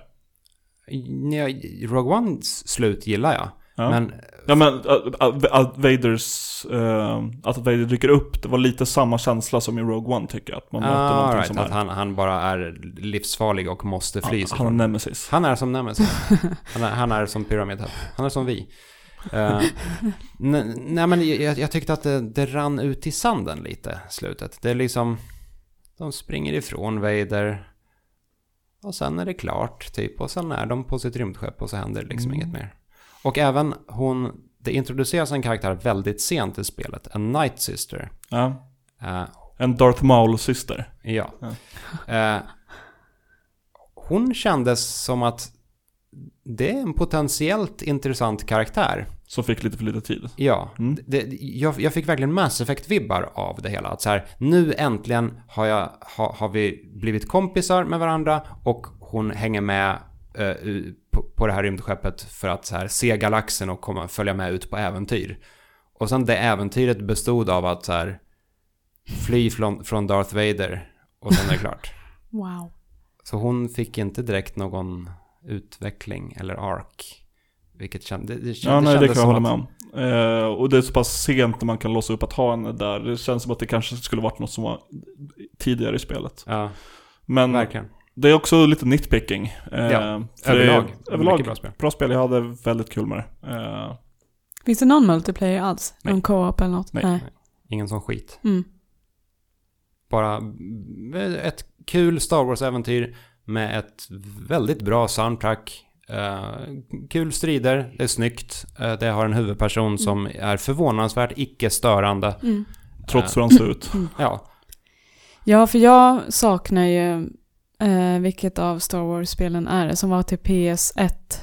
Ja, Rogue Ones slut gillar jag. Ja. Men ja men att, att, att Vaders, eh, att Vader dyker upp, det var lite samma känsla som i Rogue One tycker jag. Att man möter ah, någonting right, som att är... han, han bara är livsfarlig och måste fly han, han är nemesis. Han är som Nemesis. [LAUGHS] Han är, han är som Pyramid. Han är som vi. Ne- nej men jag, jag tyckte att det, det rann ut i sanden lite, slutet. Det är liksom... De springer ifrån Vader. Och sen är det klart, typ. Och sen är de på sitt rymdskepp och så händer liksom Mm. inget mer. Och även hon... Det introduceras en karaktär väldigt sent i spelet. En Night Sister. Ja. Eh, En Darth Maul-syster. Ja. Ja. Eh, hon kändes som att det är en potentiellt intressant karaktär. Som fick lite för lite tid. Ja, Mm. det, jag, jag fick verkligen Mass Effect-vibbar av det hela. Att så här, nu äntligen har, jag, har, har vi blivit kompisar med varandra och hon hänger med eh, på, på det här rymdskeppet för att så här, se galaxen och komma, följa med ut på äventyr. Och sen det äventyret bestod av att så här, fly från, från Darth Vader och sen är det klart. [LAUGHS] Wow. Så hon fick inte direkt någon utveckling eller ark. Vilket kände, det, det, Ja, nej det kan jag hålla med om. Eh, och det är så pass sent när man kan låsa upp att ha henne där. Det känns som att det kanske skulle varit något som var tidigare i spelet. Ja, Men verkligen. det är också lite nitpicking. Eh, Ja, för det är- Överlag. överlag bra spel. bra spel. Jag hade väldigt kul med det. Eh, Finns det någon multiplayer alls? Nej. Någon co-op eller något? Nej. Ingen sån skit. Mm. Bara ett kul Star Wars-äventyr med ett väldigt bra soundtrack. Eh, kul strider, det är snyggt. Eh, det har en huvudperson som är förvånansvärt icke-störande. Mm. trots hur han ser ut. Ja, Ja, för jag saknar ju, eh, vilket av Star Wars-spelen är det, som var till PS1.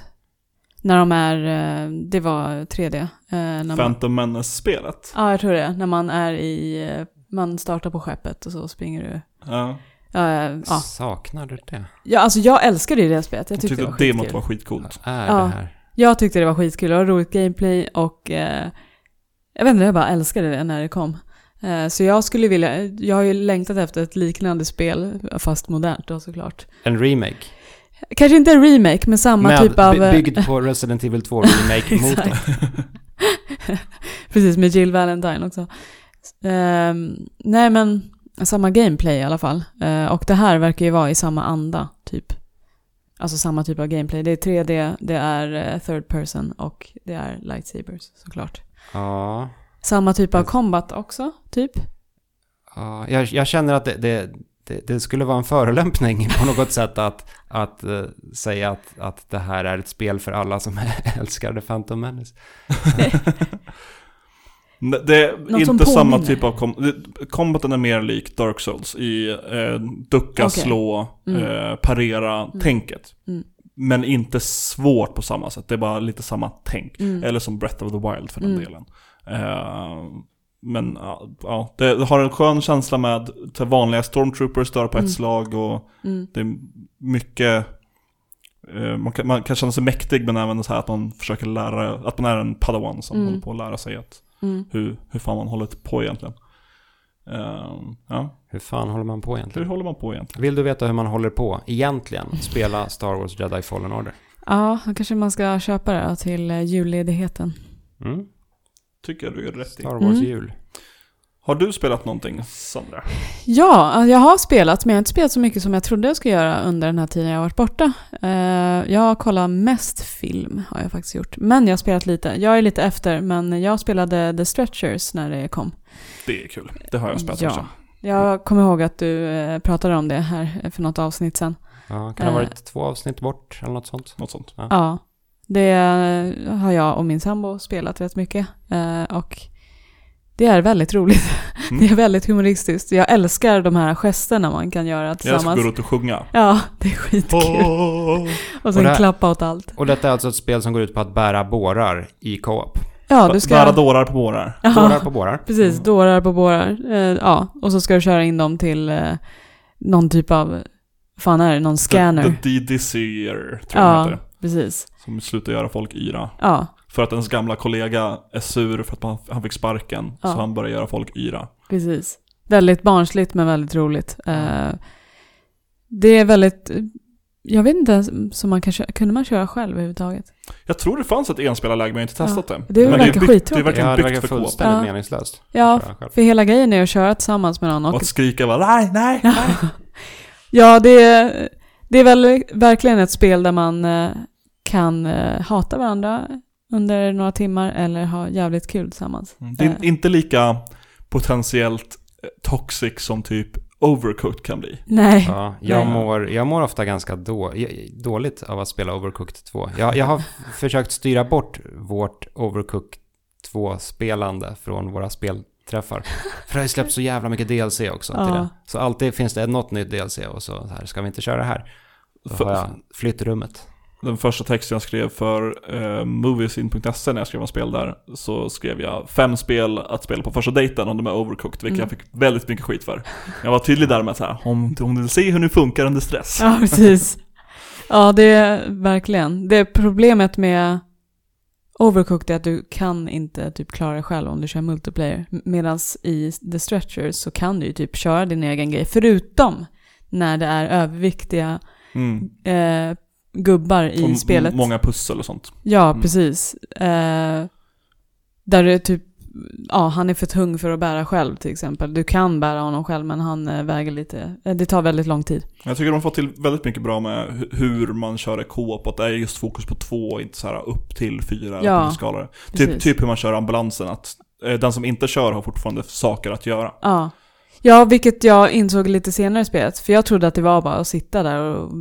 När de är, eh, det var 3D. Eh, när man, Phantom Menace-spelet. ja, jag tror det. När man är i, man startar på skeppet och så springer du. Ja. Eh, ja. saknar du det? ja, alltså jag älskade ju det spelet. Jag Jag tyckte tyckte det var demot var skitcoolt. Vad är Ja. det här? Jag tyckte det var skitkul. Det var roligt gameplay och eh, jag vet inte, jag bara älskade det när det kom. Eh, så jag skulle vilja, jag har ju längtat efter ett liknande spel, fast modernt då såklart. En remake. Kanske inte en remake, men samma med, typ av... by- byggd på Resident Evil 2 remake-motorn. [LAUGHS] [LAUGHS] Precis, med Jill Valentine också. Ehm, nej men, samma gameplay i alla fall. Eh, och det här verkar ju vara i samma anda, typ. Alltså samma typ av gameplay. Det är 3D, det är eh, third person och det är lightsabers såklart. ja. Samma typ av combat också, typ. Ja, jag, jag känner att det, det, det, det skulle vara en förolämpning på något sätt att, att eh, säga att, att det här är ett spel för alla som [LAUGHS] älskar The Phantom Menace. [LAUGHS] Det är Något inte samma typ av kom Combaten är mer lik Dark Souls i eh, ducka, Okej. slå, Mm. eh, parera, tänket. Mm. Men inte svårt på samma sätt, det är bara lite samma tänk. Mm. Eller som Breath of the Wild för den Mm. delen. Eh, men ja, det har en skön känsla med vanliga stormtroopers dör på ett Mm. slag och Mm. det är mycket eh, man kan, man kan känna sig mäktig men även så här att man försöker lära, att man är en padawan som Mm. håller på att lära sig att Mm. hur, hur fan man håller på egentligen. Ehm, ja, Hur fan håller man på hur egentligen? håller man på egentligen? Vill du veta hur man håller på egentligen? Spela Star Wars Jedi Fallen Order. Ja, då kanske man ska köpa det till julledigheten. Mm. Tycker jag du är rätt i. Star Wars Mm. jul. Har du spelat någonting, Sandra? Ja, jag har spelat, men jag har inte spelat så mycket som jag trodde jag skulle göra under den här tiden jag har varit borta. Eh, jag har kollat mest film, har jag faktiskt gjort. Men jag har spelat lite. Jag är lite efter, men jag spelade The Stretchers när det kom. Det är kul. Det har jag spelat Ja. också. Jag kommer ihåg att du eh, pratade om det här för något avsnitt sen. Ja, kan det ha Eh. varit två avsnitt bort eller något sånt? Något sånt. Ja. Ja, det har jag och min sambo spelat rätt mycket. Och det är väldigt roligt. Mm. [LAUGHS] Det är väldigt humoristiskt. Jag älskar de här gesterna man kan göra Jag ska tillsammans. gå runt och sjunga. Ja, det är skitkul. Och sen Och här- klappa åt allt. Och detta är alltså ett spel som går ut på att bära bårar i co-op. Ja, du ska... Bära dårar på bårar. Ja, Bårar på bårar. Precis, dårar på bårar. Eh, ja, och så ska du köra in dem till eh, någon typ av, vad fan är det, någon scanner. The, the D-Dizzier, tror jag ja, heter. precis. Som slutar göra folk yra. Ja, För att ens gamla kollega är sur för att man, han fick sparken. Ja. Så han börjar göra folk yra. precis. Väldigt barnsligt men väldigt roligt. Eh, det är väldigt, jag vet inte ens som man kan köra, kunde man köra själv överhuvudtaget? Jag tror det fanns ett enspelarläge men jag har inte testat det. Det men verkar byggt, det är skittråkigt. verkligen Ja, det byggt verkar för fullständigt Ja. meningslöst. Ja, för hela grejen är att köra tillsammans med någon och Och att skrika bara nej, nej, [LAUGHS] nej. Ja, det är, det är väl verkligen ett spel där man eh, kan eh, hata varandra under några timmar eller ha jävligt kul tillsammans. Mm, Det är Eh, inte lika potentiellt eh, toxic som typ overcooked kan bli. Nej. Ja, jag, Nej. mår, jag mår ofta ganska då, dåligt av att spela Overcooked 2. Jag, jag har [LAUGHS] försökt styra bort vårt Overcooked 2-spelande från våra spelträffar. För det har ju släppt så jävla mycket DLC också till Ja. det. Så alltid finns det något nytt DLC och så, så här, ska vi inte köra det här? Då För- har jag flyttrummet. Den första texten jag skrev för uh, Moviesin.se när jag skrev om spel där, så skrev jag fem spel att spela på första dejten om de är overcooked, vilket Mm. jag fick väldigt mycket skit för. Jag var tydlig där med att så här, om, om du vill se hur ni funkar under stress. Ja, precis. Ja, det är verkligen. Det problemet med Overcooked är att du kan inte typ klara det själv om du kör multiplayer. Medan i The Stretchers så kan du ju typ köra din egen grej. Förutom när det är överviktiga Mm. eh, gubbar i Och spelet. Många pussel och sånt. Ja, Mm. precis. Eh, där det är typ, ja, han är för tung för att bära själv till exempel. Du kan bära honom själv men han eh, väger lite, eh, det tar väldigt lång tid. Jag tycker de har fått till väldigt mycket bra med hu- hur man kör co-op, att det är just fokus på två inte så här upp till fyra Ja, skalor. Typ, typ hur man kör ambulansen, att eh, den som inte kör har fortfarande saker att göra. Ja. ja, vilket jag insåg lite senare i spelet. För jag trodde att det var bara att sitta där och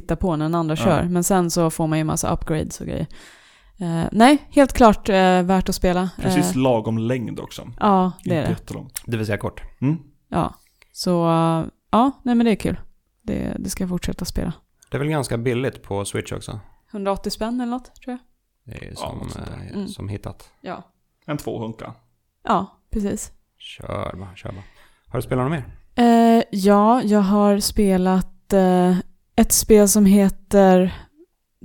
titta på när den andra Ja. kör. Men sen så får man ju massa upgrades och grejer. Eh, nej, helt klart eh, värt att spela. Precis Eh, lagom längd också. ja, det är inte det. jättelångt. Det vill säga kort. Mm. Ja. Så, ja, nej men det är kul. Det, det ska jag fortsätta spela. Det är väl ganska billigt på Switch också. 180 spänn eller något, tror jag. Det är Ja, som, där. eh, Mm. som hittat. Ja. En tvåhunka. Ja, precis. Kör bara, kör bara. Har du spelat något mer? Eh, ja, jag har spelat eh, ett spel som heter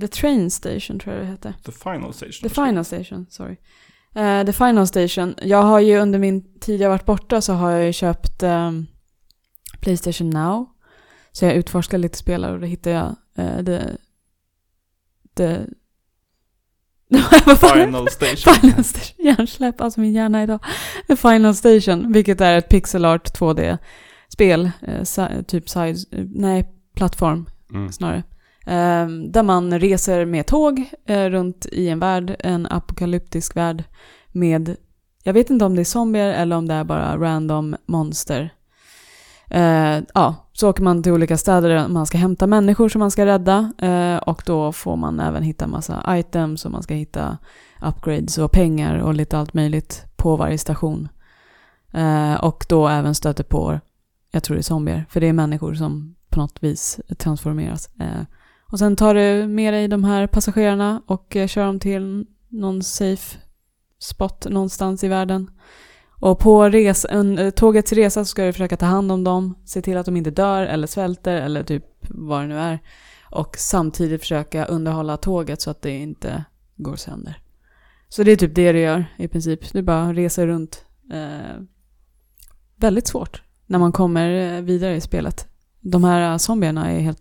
The Train Station, tror jag det heter. The Final Station. The Final Station, sorry. Eh, The Final Station. Jag har ju under min tid jag varit borta så har jag ju köpt ehm, Playstation Now. Så jag utforskar lite spelare och då hittar jag eh, The... The... [LAUGHS] Final Station. [LAUGHS] Final Station, hjärnsläpp, alltså min hjärna idag. The Final Station, vilket är ett pixel art 2D-spel, eh, si- typ side, eh, nej, plattform Mm. snarare. Eh, där man reser med tåg eh, runt i en värld, en apokalyptisk värld med, jag vet inte om det är zombier eller om det är bara random monster. Eh, ja, så åker man till olika städer där man ska hämta människor som man ska rädda eh, och då får man även hitta massa items och man ska hitta upgrades och pengar och lite allt möjligt på varje station. Eh, och då även stöter på, jag tror det är zombier, för det är människor som på något vis transformeras. Eh, och sen tar du med dig de här passagerarna och eh, kör dem till någon safe spot någonstans i världen. Och på res, en, eh, tågets resa så ska du försöka ta hand om dem, se till att de inte dör eller svälter eller typ vad det nu är. Och samtidigt försöka underhålla tåget så att det inte går sönder. Så det är typ det du gör i princip. Du bara reser runt. Eh, väldigt svårt när man kommer vidare i spelet. De här eh, zombierna är helt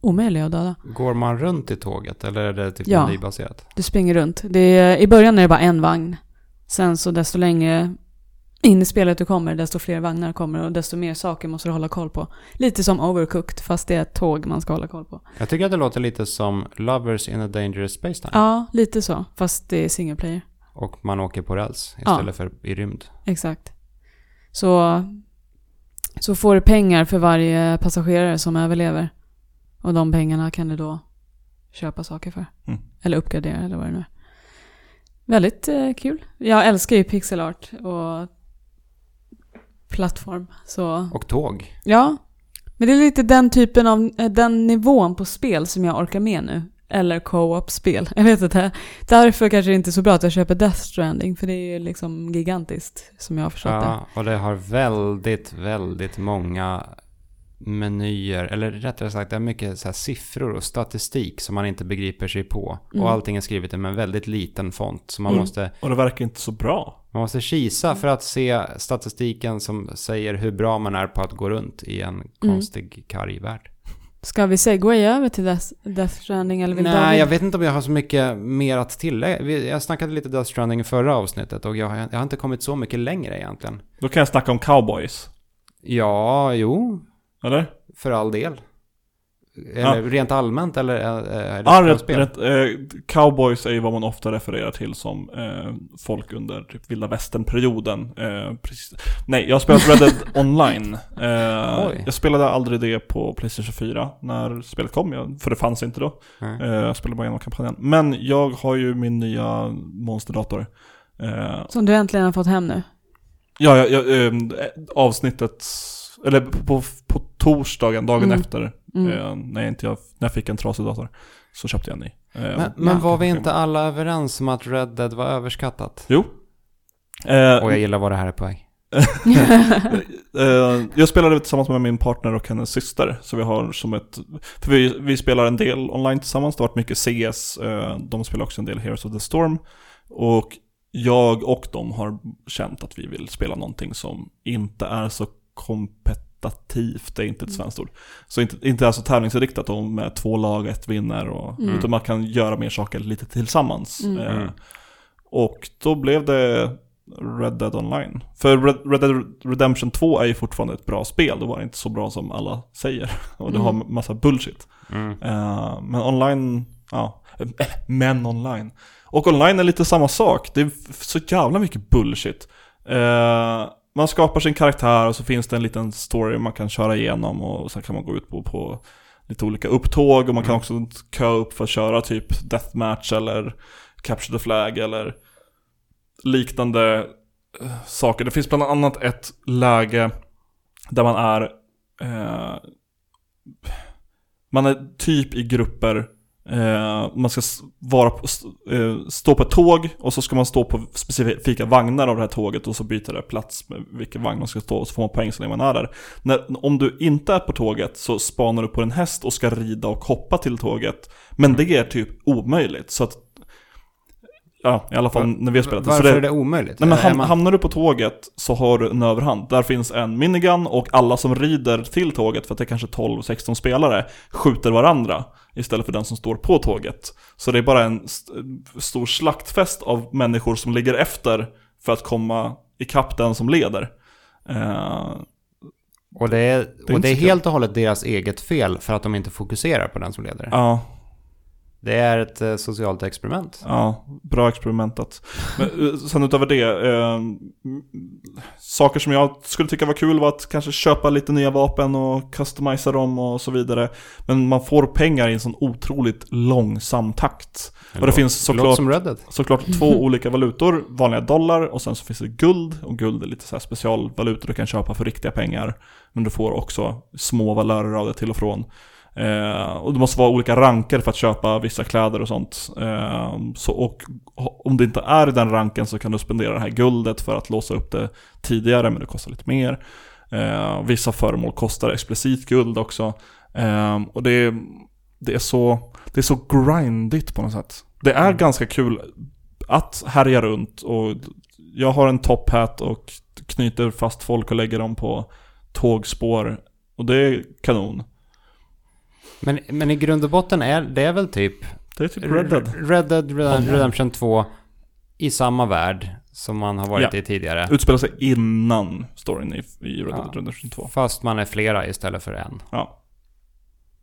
omöjliga att döda. Går man runt i tåget eller är det typ Ja. menybaserat? Du springer runt. Det är, I början är det bara en vagn. Sen så desto längre in i spelet du kommer, desto fler vagnar kommer och desto mer saker måste du hålla koll på. Lite som Overcooked, fast det är ett tåg man ska hålla koll på. Jag tycker att det låter lite som Lovers in a Dangerous Space Time. Ja, lite så. Fast det är single player. Och man åker på räls Ja. istället för i rymd. Exakt. Så, så får du pengar för varje passagerare som överlever. Och de pengarna kan du då köpa saker för. Mm. Eller uppgradera eller vad det nu är. Väldigt eh, kul. Jag älskar ju pixel art och plattform. Så Och tåg. ja. Men det är lite den typen av, eh, den nivån på spel som jag orkar med nu. Eller co-op-spel. Jag vet inte. Därför kanske det inte är så bra att jag köper Death Stranding. För det är ju liksom gigantiskt som jag har förstått det. Ja, och det har väldigt, väldigt många menyer, eller rättare sagt det är mycket så här siffror och statistik som man inte begriper sig på. Mm. Och allting är skrivet med en väldigt liten font. Så man, Mm. måste, Och det verkar inte så bra. man måste kisa för att se statistiken som säger hur bra man är på att gå runt i en konstig karg värld. Ska vi segwaya över till Death, Death Stranding eller vill Nej, David? jag vet inte om jag har så mycket mer att tillägga. Jag snackade lite Death Stranding i förra avsnittet och jag, har- jag har inte kommit så mycket längre egentligen. Då kan jag snacka om cowboys. Ja, jo, Eller? för all del. Eller rent allmänt eller är, är det Ja, rätt, rätt, eh, cowboys är ju vad man ofta refererar till som eh, folk under typ vilda västern-perioden. Eh, precis. Nej, jag har spelat Red Dead [LAUGHS] Online. Eh, Oj. jag spelade aldrig det på Playstation 4 när spelet kom, jag, för det fanns inte då. Eh, jag spelade bara genom kampanjen. Men jag har ju min nya monsterdator. Eh, Som du äntligen har fått hem nu. Ja, ja, ja ehm, avsnittet, eller på, på torsdagen, dagen Mm. efter Mm. Eh, när, jag inte, när jag fick en trasig dator så köpte jag en ny. Eh, Men, men var vi inte alla överens om att Red Dead var överskattat? Jo. Eh, Och jag gillar vad det här är på väg. [LAUGHS] Eh, jag spelade tillsammans med min partner och hennes syster. Så vi har som ett... För vi, vi spelar en del online tillsammans. Det har varit mycket CS. eh, de spelar också en del Heroes of the Storm. Och jag och de har känt att vi vill spela någonting som inte är så kompetitivt. Det är inte ett svenskt ord. Så inte, inte är så tävlingsinriktat med två lag, ett vinner. Och, Mm. Utan man kan göra mer saker lite tillsammans. Mm. Eh, Mm. och då blev det Red Dead Online. För Red, Dead Redemption 2 är ju fortfarande ett bra spel. Det var inte så bra som alla säger. [LAUGHS] Och det Mm. har massa bullshit. Mm. Eh, men online, ja. eh, Men online. Och online är lite samma sak. Det är så jävla mycket bullshit. Eh, man skapar sin karaktär och så finns det en liten story man kan köra igenom och sen kan man gå ut på, på lite olika upptåg och man kan också köa upp för att köra typ deathmatch eller capture the flag eller liknande eh, saker. Det finns bland annat ett läge där man är eh, man är typ i grupper Eh, man ska vara på, eh, stå på ett tåg och så ska man stå på specifika vagnar av det här tåget och så byter det plats med vilken vagn man ska stå och så får man poäng så länge man är där. När, om du inte är på tåget så spanar du på en häst och ska rida och hoppa till tåget. Men det är typ omöjligt så att Ja, i alla fall när vi har spelat det. Varför det- är det omöjligt? Nej men ham- man- hamnar du på tåget så har du en överhand. Där finns en minigun och alla som rider till tåget, för att det är kanske 12-16 spelare, skjuter varandra istället för den som står på tåget. Så det är bara en st- stor slaktfest av människor som ligger efter för att komma ikapp den som leder. Eh, Och det är, är och det är helt och hållet deras eget fel för att de inte fokuserar på den som leder. ja, Det är ett eh, socialt experiment. Ja, bra experimentat. Men eh, sen utöver det, eh, saker som jag skulle tycka var kul var att kanske köpa lite nya vapen och customisa dem och så vidare. Men man får pengar i en sån otroligt långsam takt. Och det finns såklart, såklart två [LAUGHS] olika valutor, vanliga dollar och sen så finns det guld. Och guld är lite så här specialvalutor du kan köpa för riktiga pengar. Men du får också små valörer av det till och från. Eh, och det måste vara olika ranker för att köpa vissa kläder och sånt. Eh, så, och om det inte är i den ranken så kan du spendera det här guldet för att låsa upp det tidigare, men det kostar lite mer. Eh, vissa föremål kostar explicit guld också. Eh, och det är, det, är så, det är så grindigt på något sätt. Det är ganska kul att härja runt och jag har en top hat och knyter fast folk och lägger dem på tågspår. Och det är kanon. Men, men i grund och botten är det är väl typ Det är typ Red Dead. Red Dead Redem- Redemption 2 i samma värld som man har varit Ja. i tidigare. Utspelar sig innan storyn i, i Red Ja. Dead Redemption 2. Fast man är flera istället för en. Ja.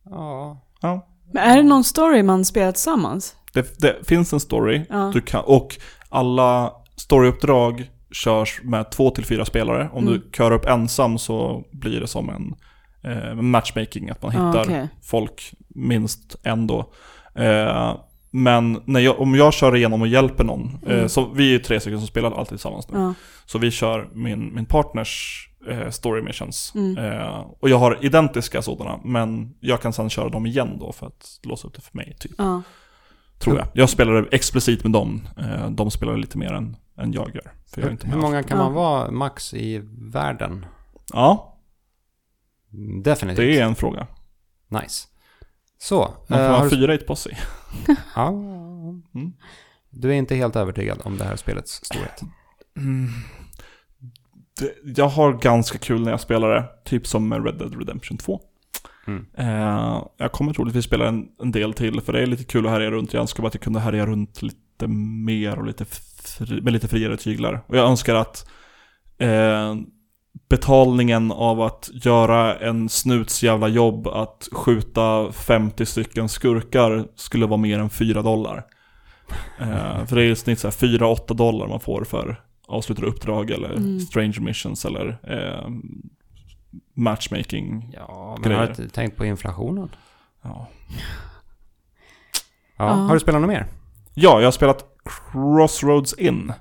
Ja. ja. Men är det någon story man spelar tillsammans? Det, det finns en story. Ja. Du kan, och alla storyuppdrag körs med två till fyra spelare. Om Mm. du kör upp ensam så blir det som en eh, matchmaking, att man Ja, hittar okej. folk, minst en då. Eh, men när jag, om jag kör igenom och hjälper någon, eh, Mm. så vi är ju tre stycken som spelar alltid tillsammans nu. Ja. Så vi kör min, min partners eh, story missions. Mm. Eh, och jag har identiska sådana, men jag kan sedan köra dem igen då för att låsa upp det för mig, typ. Ja. Tror jag. Jag spelar explicit med dem. Eh, de spelar lite mer än, än jag gör. För jag är Hur, inte hur många kan man vara max i världen? Ja, Definitivt. det är en fråga. Nice. Så. Man får eh, ha du- fyra i ett posse. Ja. [LAUGHS] Mm. Du är inte helt övertygad om det här spelets storhet. Mm. Det, jag har ganska kul när jag spelar det. Typ som med Red Dead Redemption 2. Mm. Eh, jag kommer troligtvis spela en, en del till, för det är lite kul att härja runt. Jag önskar bara att jag kunde härja runt lite mer och lite fri, med lite friare tyglar. Och jag önskar att eh, betalningen av att göra en snuts jävla jobb att skjuta 50 stycken skurkar skulle vara mer än 4 dollar. Eh, för det är i snitt så här 4-8 dollar man får för avslutade uppdrag eller Mm. strange missions eller eh, matchmaking. Ja, men Grejer. har du inte tänkt på inflationen? Ja. Ja. Ja. Har du spelat något mer? Ja, jag har spelat Crossroads In.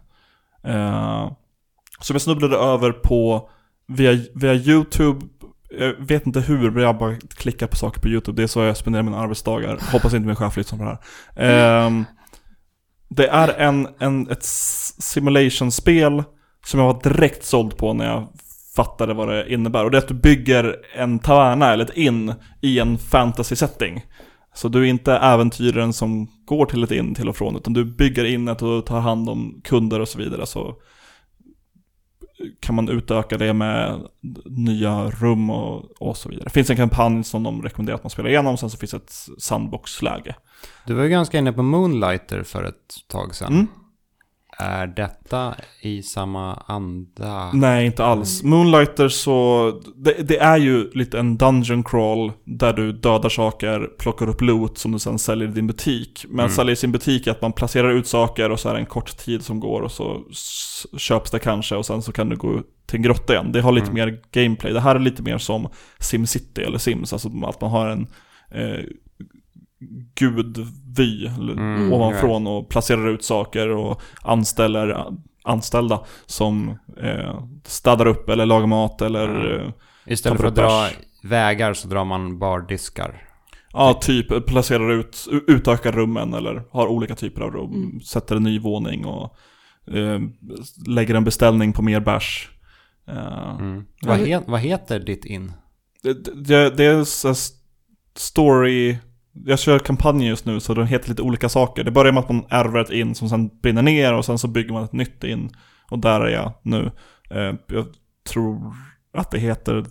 Eh, som jag snubblade över på via, via YouTube jag vet inte hur, men jag bara klickar på saker på YouTube. Det är så jag spenderar mina arbetsdagar. Hoppas inte min chef lyssnar på det här. Um, det är en, en, ett simulationspel simulation-spel som jag var direkt såld på när jag fattade vad det innebär. Och det är att du bygger en taverna eller ett inn i en fantasy-setting. Så du är inte äventyraren som går till ett inn till och från, utan du bygger innet och tar hand om kunder och så vidare. Så kan man utöka det med nya rum och, och så vidare. Det finns en kampanj som de rekommenderar att man spelar igenom, sen så finns ett sandbox-läge. Du var ju ganska inne på Moonlighter för ett tag sedan. Mm. Är detta i samma anda? Nej, inte alls. Moonlighter så, det, det är ju lite en dungeon crawl där du dödar saker, plockar upp loot som du sen säljer i din butik. Men Mm. säljer i sin butik är att man placerar ut saker och så är det en kort tid som går och så köps det kanske och sen så kan du gå till en grotta igen. Det har lite Mm. mer gameplay. Det här är lite mer som SimCity eller Sims, alltså att man har en eh, gudvy eller Mm, ovanifrån och placerar ut saker och anställer anställda som eh, städar upp eller lagar mat eller Mm. eh, Istället för att dra vägar så drar man bardiskar. ja, typ placerar ut, utökar rummen eller har olika typer av rum, Mm. sätter en ny våning och eh, lägger en beställning på mer bärs. Eh, Mm. Vad, he- vad heter ditt in? det, det, det är story, jag kör kampanjer just nu så de heter lite olika saker. Det börjar med att man ärver ett in som sen brinner ner och sen så bygger man ett nytt in. Och där är jag nu. Eh, jag tror att det heter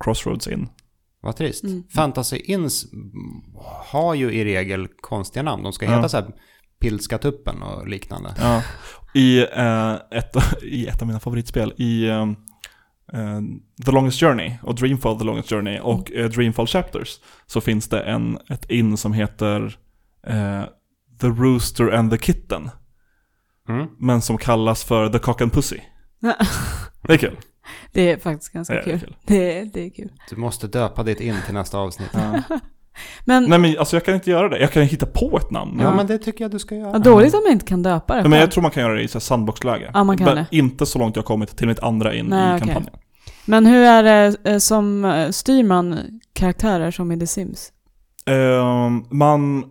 Crossroads in. Vad trist. Mm. Fantasy Inns har ju i regel konstiga namn. De ska Ja. heta så här Pilskatuppen och liknande. Ja. I, eh, ett, [LAUGHS] I ett av mina favoritspel, i eh, The Longest Journey och Dreamfall The Longest Journey och eh, Dreamfall Chapters så finns det en, ett in som heter eh, The Rooster and the Kitten. Mm. Men som kallas för The Cock and Pussy. [LAUGHS] Det är kul. Det är faktiskt ganska Det är kul. kul. Det är, det är kul. Du måste döpa ditt in till nästa avsnitt. Ja. Men Nej men alltså jag kan inte göra det. Jag kan hitta på ett namn. Ja, men det tycker jag du ska göra. vad dåligt om man inte kan döpa det. Nej, men jag tror man kan göra det i så här sandboxläge. Ja, man kan men det. inte så långt jag har kommit till mitt andra in Nej, i okej. kampanjen. Men hur är det eh, som eh, styr man karaktärer som i The Sims? Ehm, man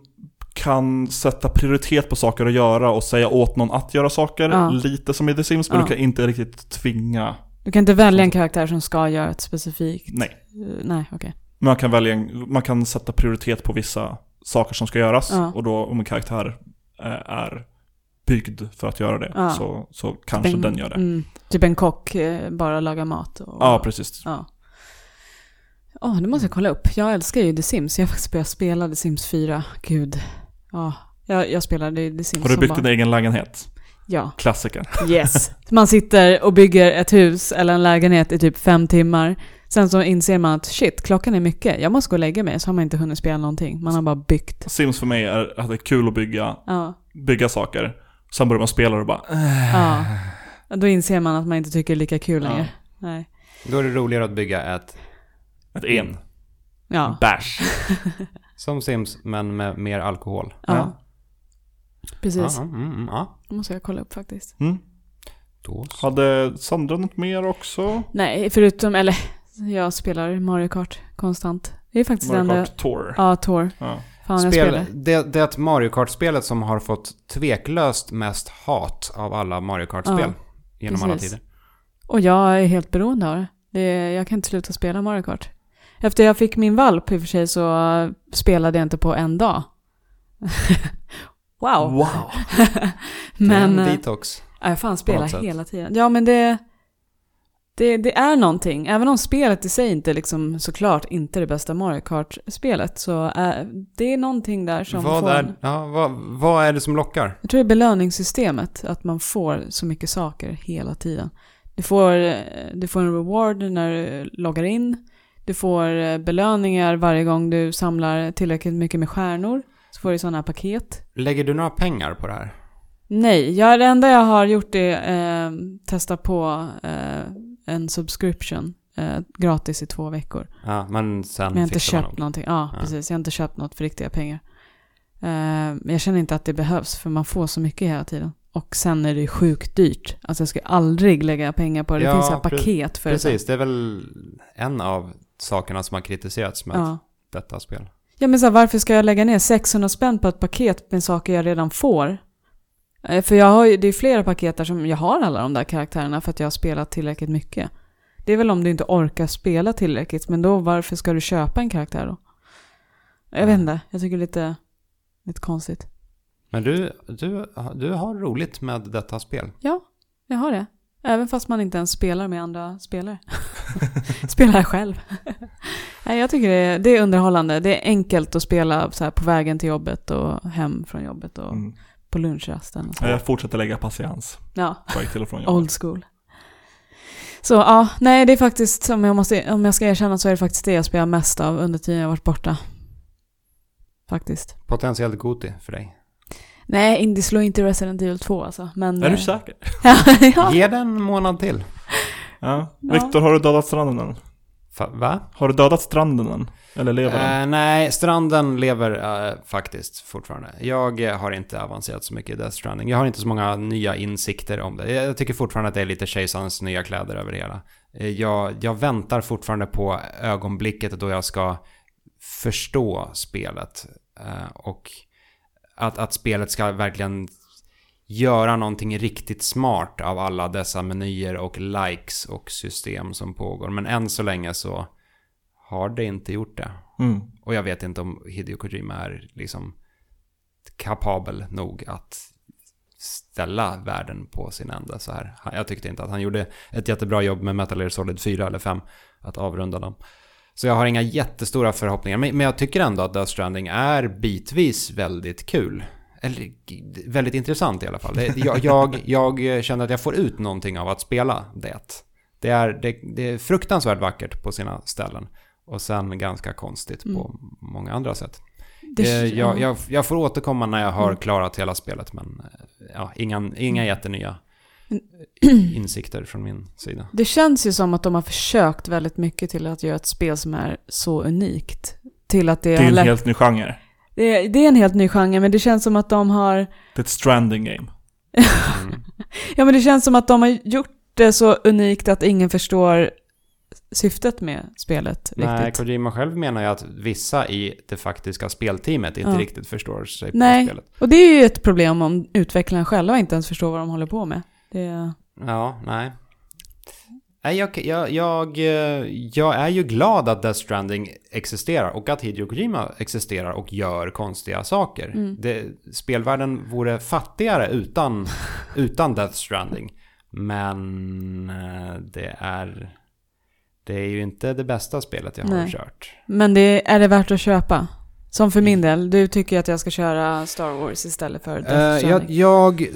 kan sätta prioritet på saker att göra och säga åt någon att göra saker. Ja. Lite som i The Sims, men Ja. du kan inte riktigt tvinga. Du kan inte välja en karaktär som ska göra ett specifikt... Nej. Eh, nej, okej. Man kan, välja, en- man kan sätta prioritet på vissa saker som ska göras. Ja. Och då om en karaktär eh, är byggd för att göra det Ja. så, så kanske en, den gör det. Mm, typ en kock eh, bara lagar mat. Och, Ja, precis. Ja. Åh, det måste jag kolla upp. Jag älskar ju The Sims. Jag har faktiskt börjat spela The Sims 4. Gud. Ja, jag, jag spelade The Sims Har du byggt barn. din egen lägenhet? Ja, Klassiker. yes. Man sitter och bygger ett hus eller en lägenhet i typ fem timmar. Sen så inser man att shit, klockan är mycket. Jag måste gå och lägga mig. Så har man inte hunnit spela någonting. Man har bara byggt. Sims för mig är att det är kul att bygga, Ja, bygga saker. Sen börjar man spela och bara äh. ja. Då inser man att man inte tycker det är lika kul Ja. längre. Nej. Då är det roligare att bygga ett ett in. Ja. Bash. [LAUGHS] som Sims, men med mer alkohol. ja. Ja. Precis. Ja, mm, mm, ja. Det måste jag kolla upp faktiskt. Mm. Då så. Hade Sandra något mer också? Nej, förutom, eller jag spelar Mario Kart konstant. Det är faktiskt Mario enda... Kart Tour. Ja, Tour. Ja. Fan, jag spelar. Spel, det, det är ett Mario Kart-spelet som har fått tveklöst mest hat av alla Mario Kart-spel genom alla precis. tider. Och jag är helt beroende av det. det. Jag kan inte sluta spela Mario Kart. Efter jag fick min valp i och för sig så spelade jag inte på en dag. [LAUGHS] wow. Wow. [LAUGHS] men det är en detox. ja, jag fan spelar hela tiden. Ja, men det, det, det är någonting. Även om spelet i sig inte liksom såklart inte är det bästa Mario Kart-spelet så är det är någonting där som Vad får... är, ja, vad, vad är det som lockar? Jag tror det är belöningssystemet, att man får så mycket saker hela tiden. Du får, eh, du får en reward när du loggar in. Du får eh, belöningar varje gång du samlar tillräckligt mycket med stjärnor. Så får du sådana här paket. Lägger du några pengar på det här? Nej, jag, det enda jag har gjort är eh, testa på eh, en subscription eh, gratis i två veckor. Ja, men sen Men jag har inte köpt nog. någonting. Ja, Ja. precis. Jag har inte köpt något för riktiga pengar. Eh, Men jag känner inte att det behövs för man får så mycket hela tiden. Och sen är det sjukt dyrt. Alltså jag skulle aldrig lägga pengar på det. Det Ja, finns så här paket för det. Precis, det är väl en av sakerna som har kritiserats med Ja. detta spel. Ja men så här, varför ska jag lägga ner 600 spänn på ett paket med saker jag redan får? Eh, För jag har ju, det är flera paket där som jag har alla de där karaktärerna för att jag har spelat tillräckligt mycket. Det är väl om du inte orkar spela tillräckligt, men då varför ska du köpa en karaktär då? Jag vet inte, jag tycker det är lite, lite konstigt. Men du, du, du har roligt med detta spel. Ja, jag har det. Även fast man inte ens spelar med andra spelare. [LAUGHS] spelar själv. [LAUGHS] Nej, jag tycker det är, det är underhållande. Det är enkelt att spela så här på vägen till jobbet och hem från jobbet och Mm. På lunchrasten. Och så. Ja, Jag fortsätter lägga patiens Ja, på väg till och från jobbet. old school. Så ja, nej det är faktiskt, om jag, måste, om jag ska erkänna så är det faktiskt det jag spelar mest av under tiden jag varit borta. Faktiskt. Potentiellt Goti för dig. Nej, Indie slår inte Resident Evil 2 alltså. Men, Är du eh, säker? [LAUGHS] ja. Ge den en månad till. Ja. Ja. Viktor, har du dödat stranden än? Va? Har du dödat stranden än? Eller lever den? Eh, nej, stranden lever eh, faktiskt fortfarande. Jag eh, har inte avancerat så mycket i Death Stranding. Jag har inte så många nya insikter om det. Jag tycker fortfarande att det är lite kejsarens nya kläder över det hela. Eh, jag, jag väntar fortfarande på ögonblicket då jag ska förstå spelet. Eh, och att, att spelet ska verkligen göra någonting riktigt smart av alla dessa menyer och likes och system som pågår. Men än så länge så har det inte gjort det. Mm. Och jag vet inte om Hideo Kojima är liksom kapabel nog att ställa världen på sin ände så här. Jag tyckte inte att han gjorde ett jättebra jobb med Metal Gear Solid 4 eller 5 att avrunda dem. Så jag har inga jättestora förhoppningar. Men men jag tycker ändå att Death Stranding är bitvis väldigt kul. Eller väldigt intressant i alla fall. Det- Jag, jag, jag känner att jag får ut någonting av att spela det. Det är, det, det är fruktansvärt vackert på sina ställen. Och sen ganska konstigt på många andra sätt. Det, Eh, jag, ja. jag, jag får återkomma när jag har Mm. klarat hela spelet. Men eh, ja, inga, inga jättenya Men- [CLEARS THROAT] insikter från min sida. Det känns ju som att de har försökt väldigt mycket till att göra ett spel som är så unikt. Till att det, Det är en lä- helt ny genre. Det, är, det är en helt ny genre, men det känns som att de har... Det är ett stranding game. Mm. [LAUGHS] Ja, men det känns som att de har gjort det så unikt att ingen förstår syftet med spelet Nej, riktigt. Kojima själv menar ju att vissa i det faktiska spelteamet inte Ja. riktigt förstår sig Nej. på spelet. Och det är ju ett problem om utvecklarna själva inte ens förstår vad de håller på med. Det, Ja, nej. Jag, jag, jag, eh, jag är ju glad att Death Stranding existerar och att Hideo Kojima existerar och gör konstiga saker. Mm. Det, spelvärlden vore fattigare utan, utan Death Stranding. Men eh, det är, det är ju inte det bästa spelet jag har Nej. kört. men det, är det värt att köpa? Som för min del, du tycker att jag ska köra Star Wars istället för Death Eh, jag, Stranding. jag,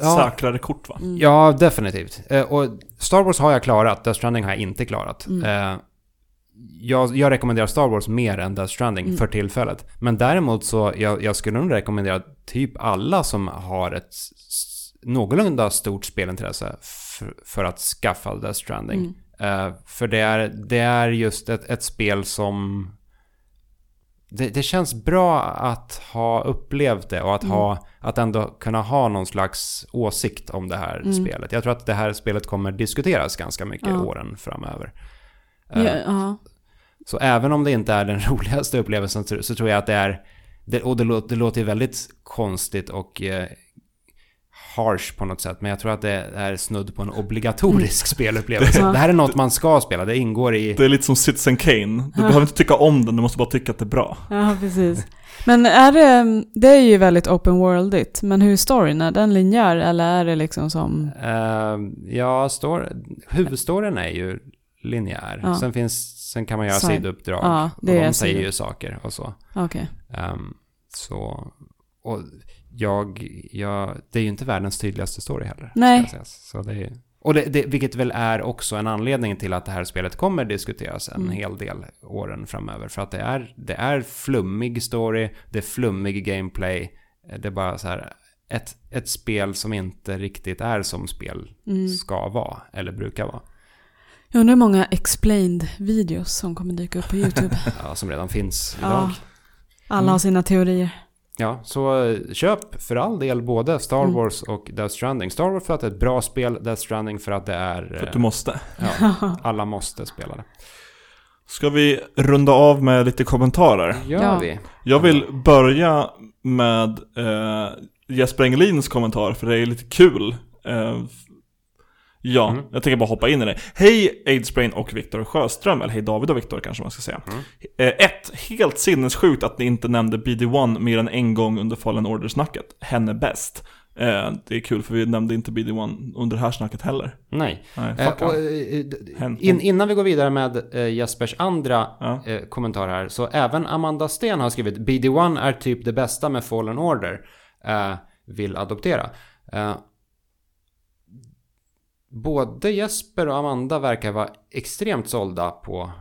ja, Säkrare kort va? Mm. Ja, definitivt. Eh, och Star Wars har jag klarat, Death Stranding har jag inte klarat. Mm. Eh, jag, jag rekommenderar Star Wars mer än Death Stranding Mm. för tillfället. Men däremot så, jag, jag skulle nog rekommendera typ alla som har ett någorlunda stort spelintresse för, för att skaffa Death Stranding. Mm. Eh, för det är, det är just ett, ett spel som... Det, det känns bra att ha upplevt det och att, Mm. ha, att ändå kunna ha någon slags åsikt om det här Mm. spelet. Jag tror att det här spelet kommer diskuteras ganska mycket Ja. åren framöver. Eh, Ja, ja. Så även om det inte är den [LAUGHS] roligaste upplevelsen så, så tror jag att det är... Det, och det, låter, det låter väldigt konstigt och eh, harsh på något sätt. Men jag tror att det är snudd på en obligatorisk spelupplevelse. Ja. Det här är något man ska spela. Det ingår i... Det är lite som Citizen Kane. Du behöver inte tycka om den, du måste bara tycka att det är bra. ja, precis. Men är det, det är ju väldigt open worldigt, men hur är storyn? Är den linjär eller är det liksom som... Uh, ja, står, huvudstoryn är ju linjär. Ja. Sen, finns, sen kan man göra Side- sidouppdrag. Ja, det och de säger ju saker och så. Okej. Ehm, så, och jag, jag, det är ju inte världens tydligaste story heller. Nej. Så det är, och det, det, vilket väl är också en anledning till att det här spelet kommer diskuteras en Mm. hel del åren framöver. För att det är, det är flummig story, det är flummig gameplay. Det är bara så här, ett, ett spel som inte riktigt är som spel Mm. ska vara, eller brukar vara. Jag undrar hur många explained videos som kommer dyka upp på [LAUGHS] YouTube. Ja, som redan finns idag. ja. Alla Mm. har sina teorier. Ja, så eh, köp för all del både Star Mm. Wars och Death Stranding. Star Wars för att det är ett bra spel, Death Stranding för att det är... För eh, att du måste. ja, [LAUGHS] alla måste spela det. Ska vi runda av med lite kommentarer? Gör Ja. vi? Jag vill börja med eh, Jesper Engelins kommentar, för det är lite kul. Eh, ja, Mm. jag tänker bara hoppa in i det. Hej Aidsbrain och Viktor Sjöström, eller hej David och Viktor kanske man ska säga. Mm. Eh, ett, helt sinnessjukt att ni inte nämnde BD1 mer än en gång under Fallen Order-snacket. Henne bäst. Eh, det är kul för vi nämnde inte BD1 under det här snacket heller. Nej. Nej, Eh, och, eh, in, innan vi går vidare med eh, Jespers andra Ja. kommentar här, så även Amanda Sten har skrivit BD1 är typ det bästa med Fallen Order. Vill adoptera. Både Jesper och Amanda verkar vara extremt sålda på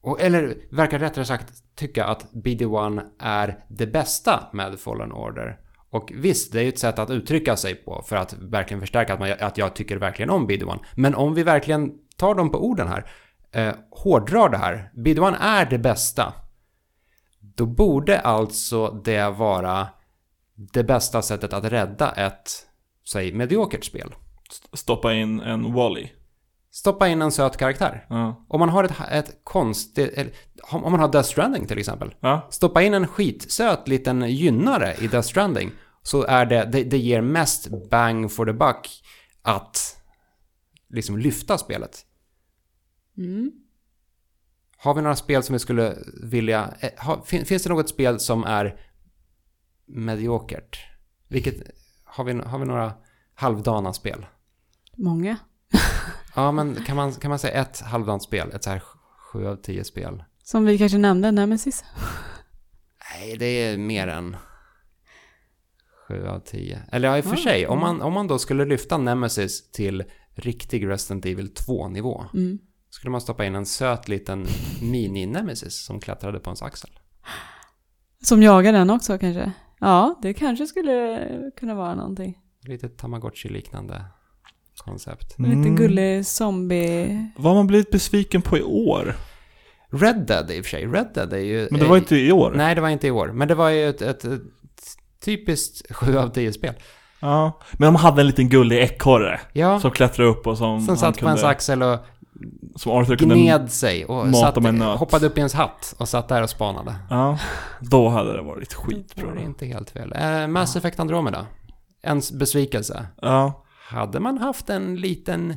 och, eller verkar rättare sagt tycka att BD1 är det bästa med Fallen Order. Och visst, det är ju ett sätt att uttrycka sig på för att verkligen förstärka att, man, att jag tycker verkligen om BD1. Men om vi verkligen tar dem på orden här, eh, hårdrar det här, BD1 är det bästa. Då borde alltså det vara det bästa sättet att rädda ett, säg, mediokert spel. St- Stoppa in en Wally. Stoppa in en söt karaktär. Ja. Om man har ett, ett konstigt, eller, om man har Death Stranding till exempel. Ja. Stoppa in en skitsöt liten gynnare i Death Stranding. Så är det, det, det ger mest bang for the buck att liksom lyfta spelet. Mm. Har vi några spel som vi skulle vilja... eh, Ha, fin, finns det något spel som är mediokert? Vilket... Har vi, har vi några halvdana spel? Många. Ja, men kan man, kan man säga ett halvdant spel? Ett så här sju av tio spel? Som vi kanske nämnde, Nemesis. Nej, det är mer än sju av tio. Eller ja, i och för Ah, sig, om man, om man då skulle lyfta Nemesis till riktig Resident Evil 2-nivå, Mm. skulle man stoppa in en söt liten mini-Nemesis som klättrade på ens axel. Som jagar den också kanske. Ja, det kanske skulle kunna vara någonting. Lite Tamagotchi-liknande koncept. Mm. gullig zombie... Vad har man blivit besviken på i år? Red Dead i och för sig. Red Dead är ju... Men det var är- inte i år. Nej, det var inte i år. Men det var ju ett, ett, ett typiskt [LAUGHS] 7 av 10-spel. Ja. Men de hade en liten gullig ekorre. Ja, Som klättrade upp och som som satt på kunde, ens axel och Som Arthur kunde... gned sig och satt, hoppade upp i ens hatt och satt där och spanade. Ja. Då hade det varit Det skitbra. var inte helt fel. Eh, Mass Effect Andromeda. En besvikelse. Ja. Hade man haft en liten En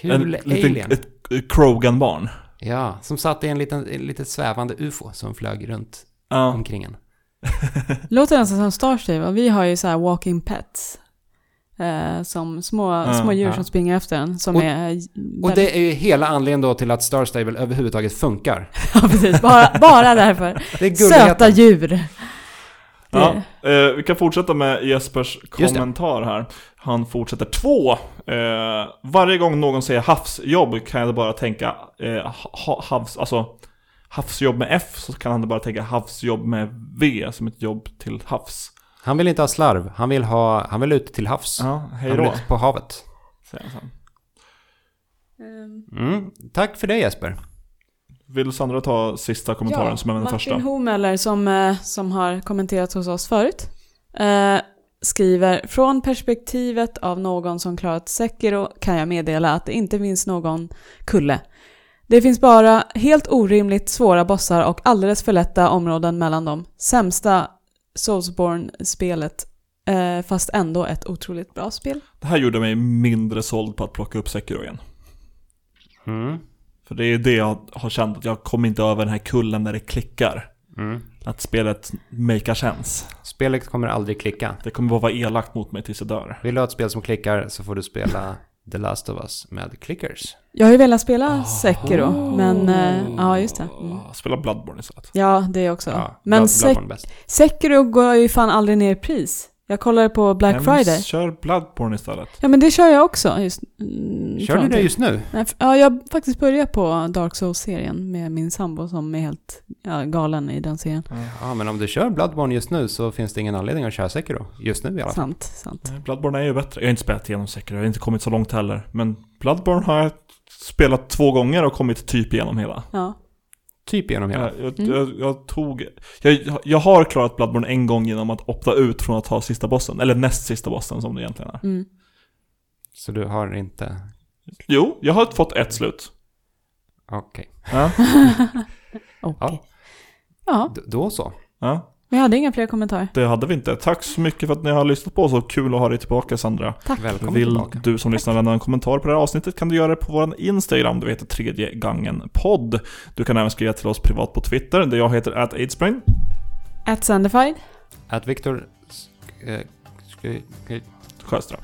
kul liten, alien. ett, ett Krogan-barn. Ja, som satt i en liten, en litet svävande UFO som flög runt Ja. omkring en. [LAUGHS] Låter nästan som Star Stable. Vi har ju så här walking pets. Eh, som små, Ja, små djur ja. som springer efter en. Som Och- är... Och det är ju hela anledningen då till att Star Stable överhuvudtaget funkar. [LAUGHS] Ja, precis. Bara, bara därför. [LAUGHS] Det är Söta djur. Ja, eh, vi kan fortsätta med Jespers kommentar här. Han fortsätter två. Eh, varje gång någon säger havsjobb kan jag bara tänka eh, ha, havs, alltså havsjobb med F så kan han bara tänka havsjobb med V som ett jobb till havs. Han vill inte ha slarv. Han vill, ha, han vill ut till havs. Ja, hej han vill då. ut på havet. säger han sen. Ehm, Mm. Tack för det Jesper. Vill Sandra ta sista kommentaren som är den Martin första? Homeller som, eh, som har kommenterat hos oss förut eh, skriver Från perspektivet av någon som klarat Sekiro kan jag meddela att det inte finns någon kulle. Det finns bara helt orimligt svåra bossar och alldeles för lätta områden mellan dem. Sämsta Soulsborne-spelet, eh, fast ändå ett otroligt bra spel. Det här gjorde mig mindre såld på att plocka upp Sekiro igen. Mm. För det är det jag har känt, att jag kommer inte över den här kullen när det klickar. Mm. Att spelet makar sense. Spelet kommer aldrig klicka. Det kommer bara vara elakt mot mig tills jag dör. Vill du ha ett spel som klickar så får du spela The Last of Us med clickers. Jag har ju velat spela Sekiro, men eh, ja just det. Mm. Ah, Spela Bloodborne istället. Ja, det också. Ja, men Blood- Sek-. Sekiro går ju fan aldrig ner i pris. Jag kollade på Black Nej, men Friday. Kör Bloodborne istället. Ja men det kör jag också. Just, mm, Kör du det till. just nu? Nej, f- Ja, jag har faktiskt börjat på Dark Souls-serien med min sambo som är helt ja, galen i den serien. Ja, men om du kör Bloodborne just nu så finns det ingen anledning att köra Sekiro. Just nu i alla fall. Sant, sant. Nej, Bloodborne är ju bättre. Jag har inte spelat igenom Sekiro, jag har inte kommit så långt heller. Men Bloodborne har jag spelat två gånger och kommit typ igenom hela. Ja. Typ genom hela. Jag, jag, Mm. jag, jag tog... Jag, jag har klarat Bloodborne en gång genom att opta ut från att ta sista bossen. Eller näst sista bossen som det egentligen är. Mm. Så du har inte... Jo, jag har fått ett slut. Okej. Ja, [LAUGHS] Okej. Ja, D- då så. ja, vi hade inga fler kommentarer. det hade vi inte. Tack så mycket för att ni har lyssnat på oss och kul att ha dig tillbaka Sandra. Tack. Välkommen Vill tillbaka. du som lyssnar lämna en kommentar på det här avsnittet kan du göra det på vår Instagram, du heter tredje gången podd. Du kan även skriva till oss privat på Twitter, där jag heter at aidsbrain. At Sandified. Att Viktor... eh, Sjöström.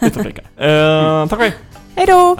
Utan flicka. Eh, tack och hej! Hej då!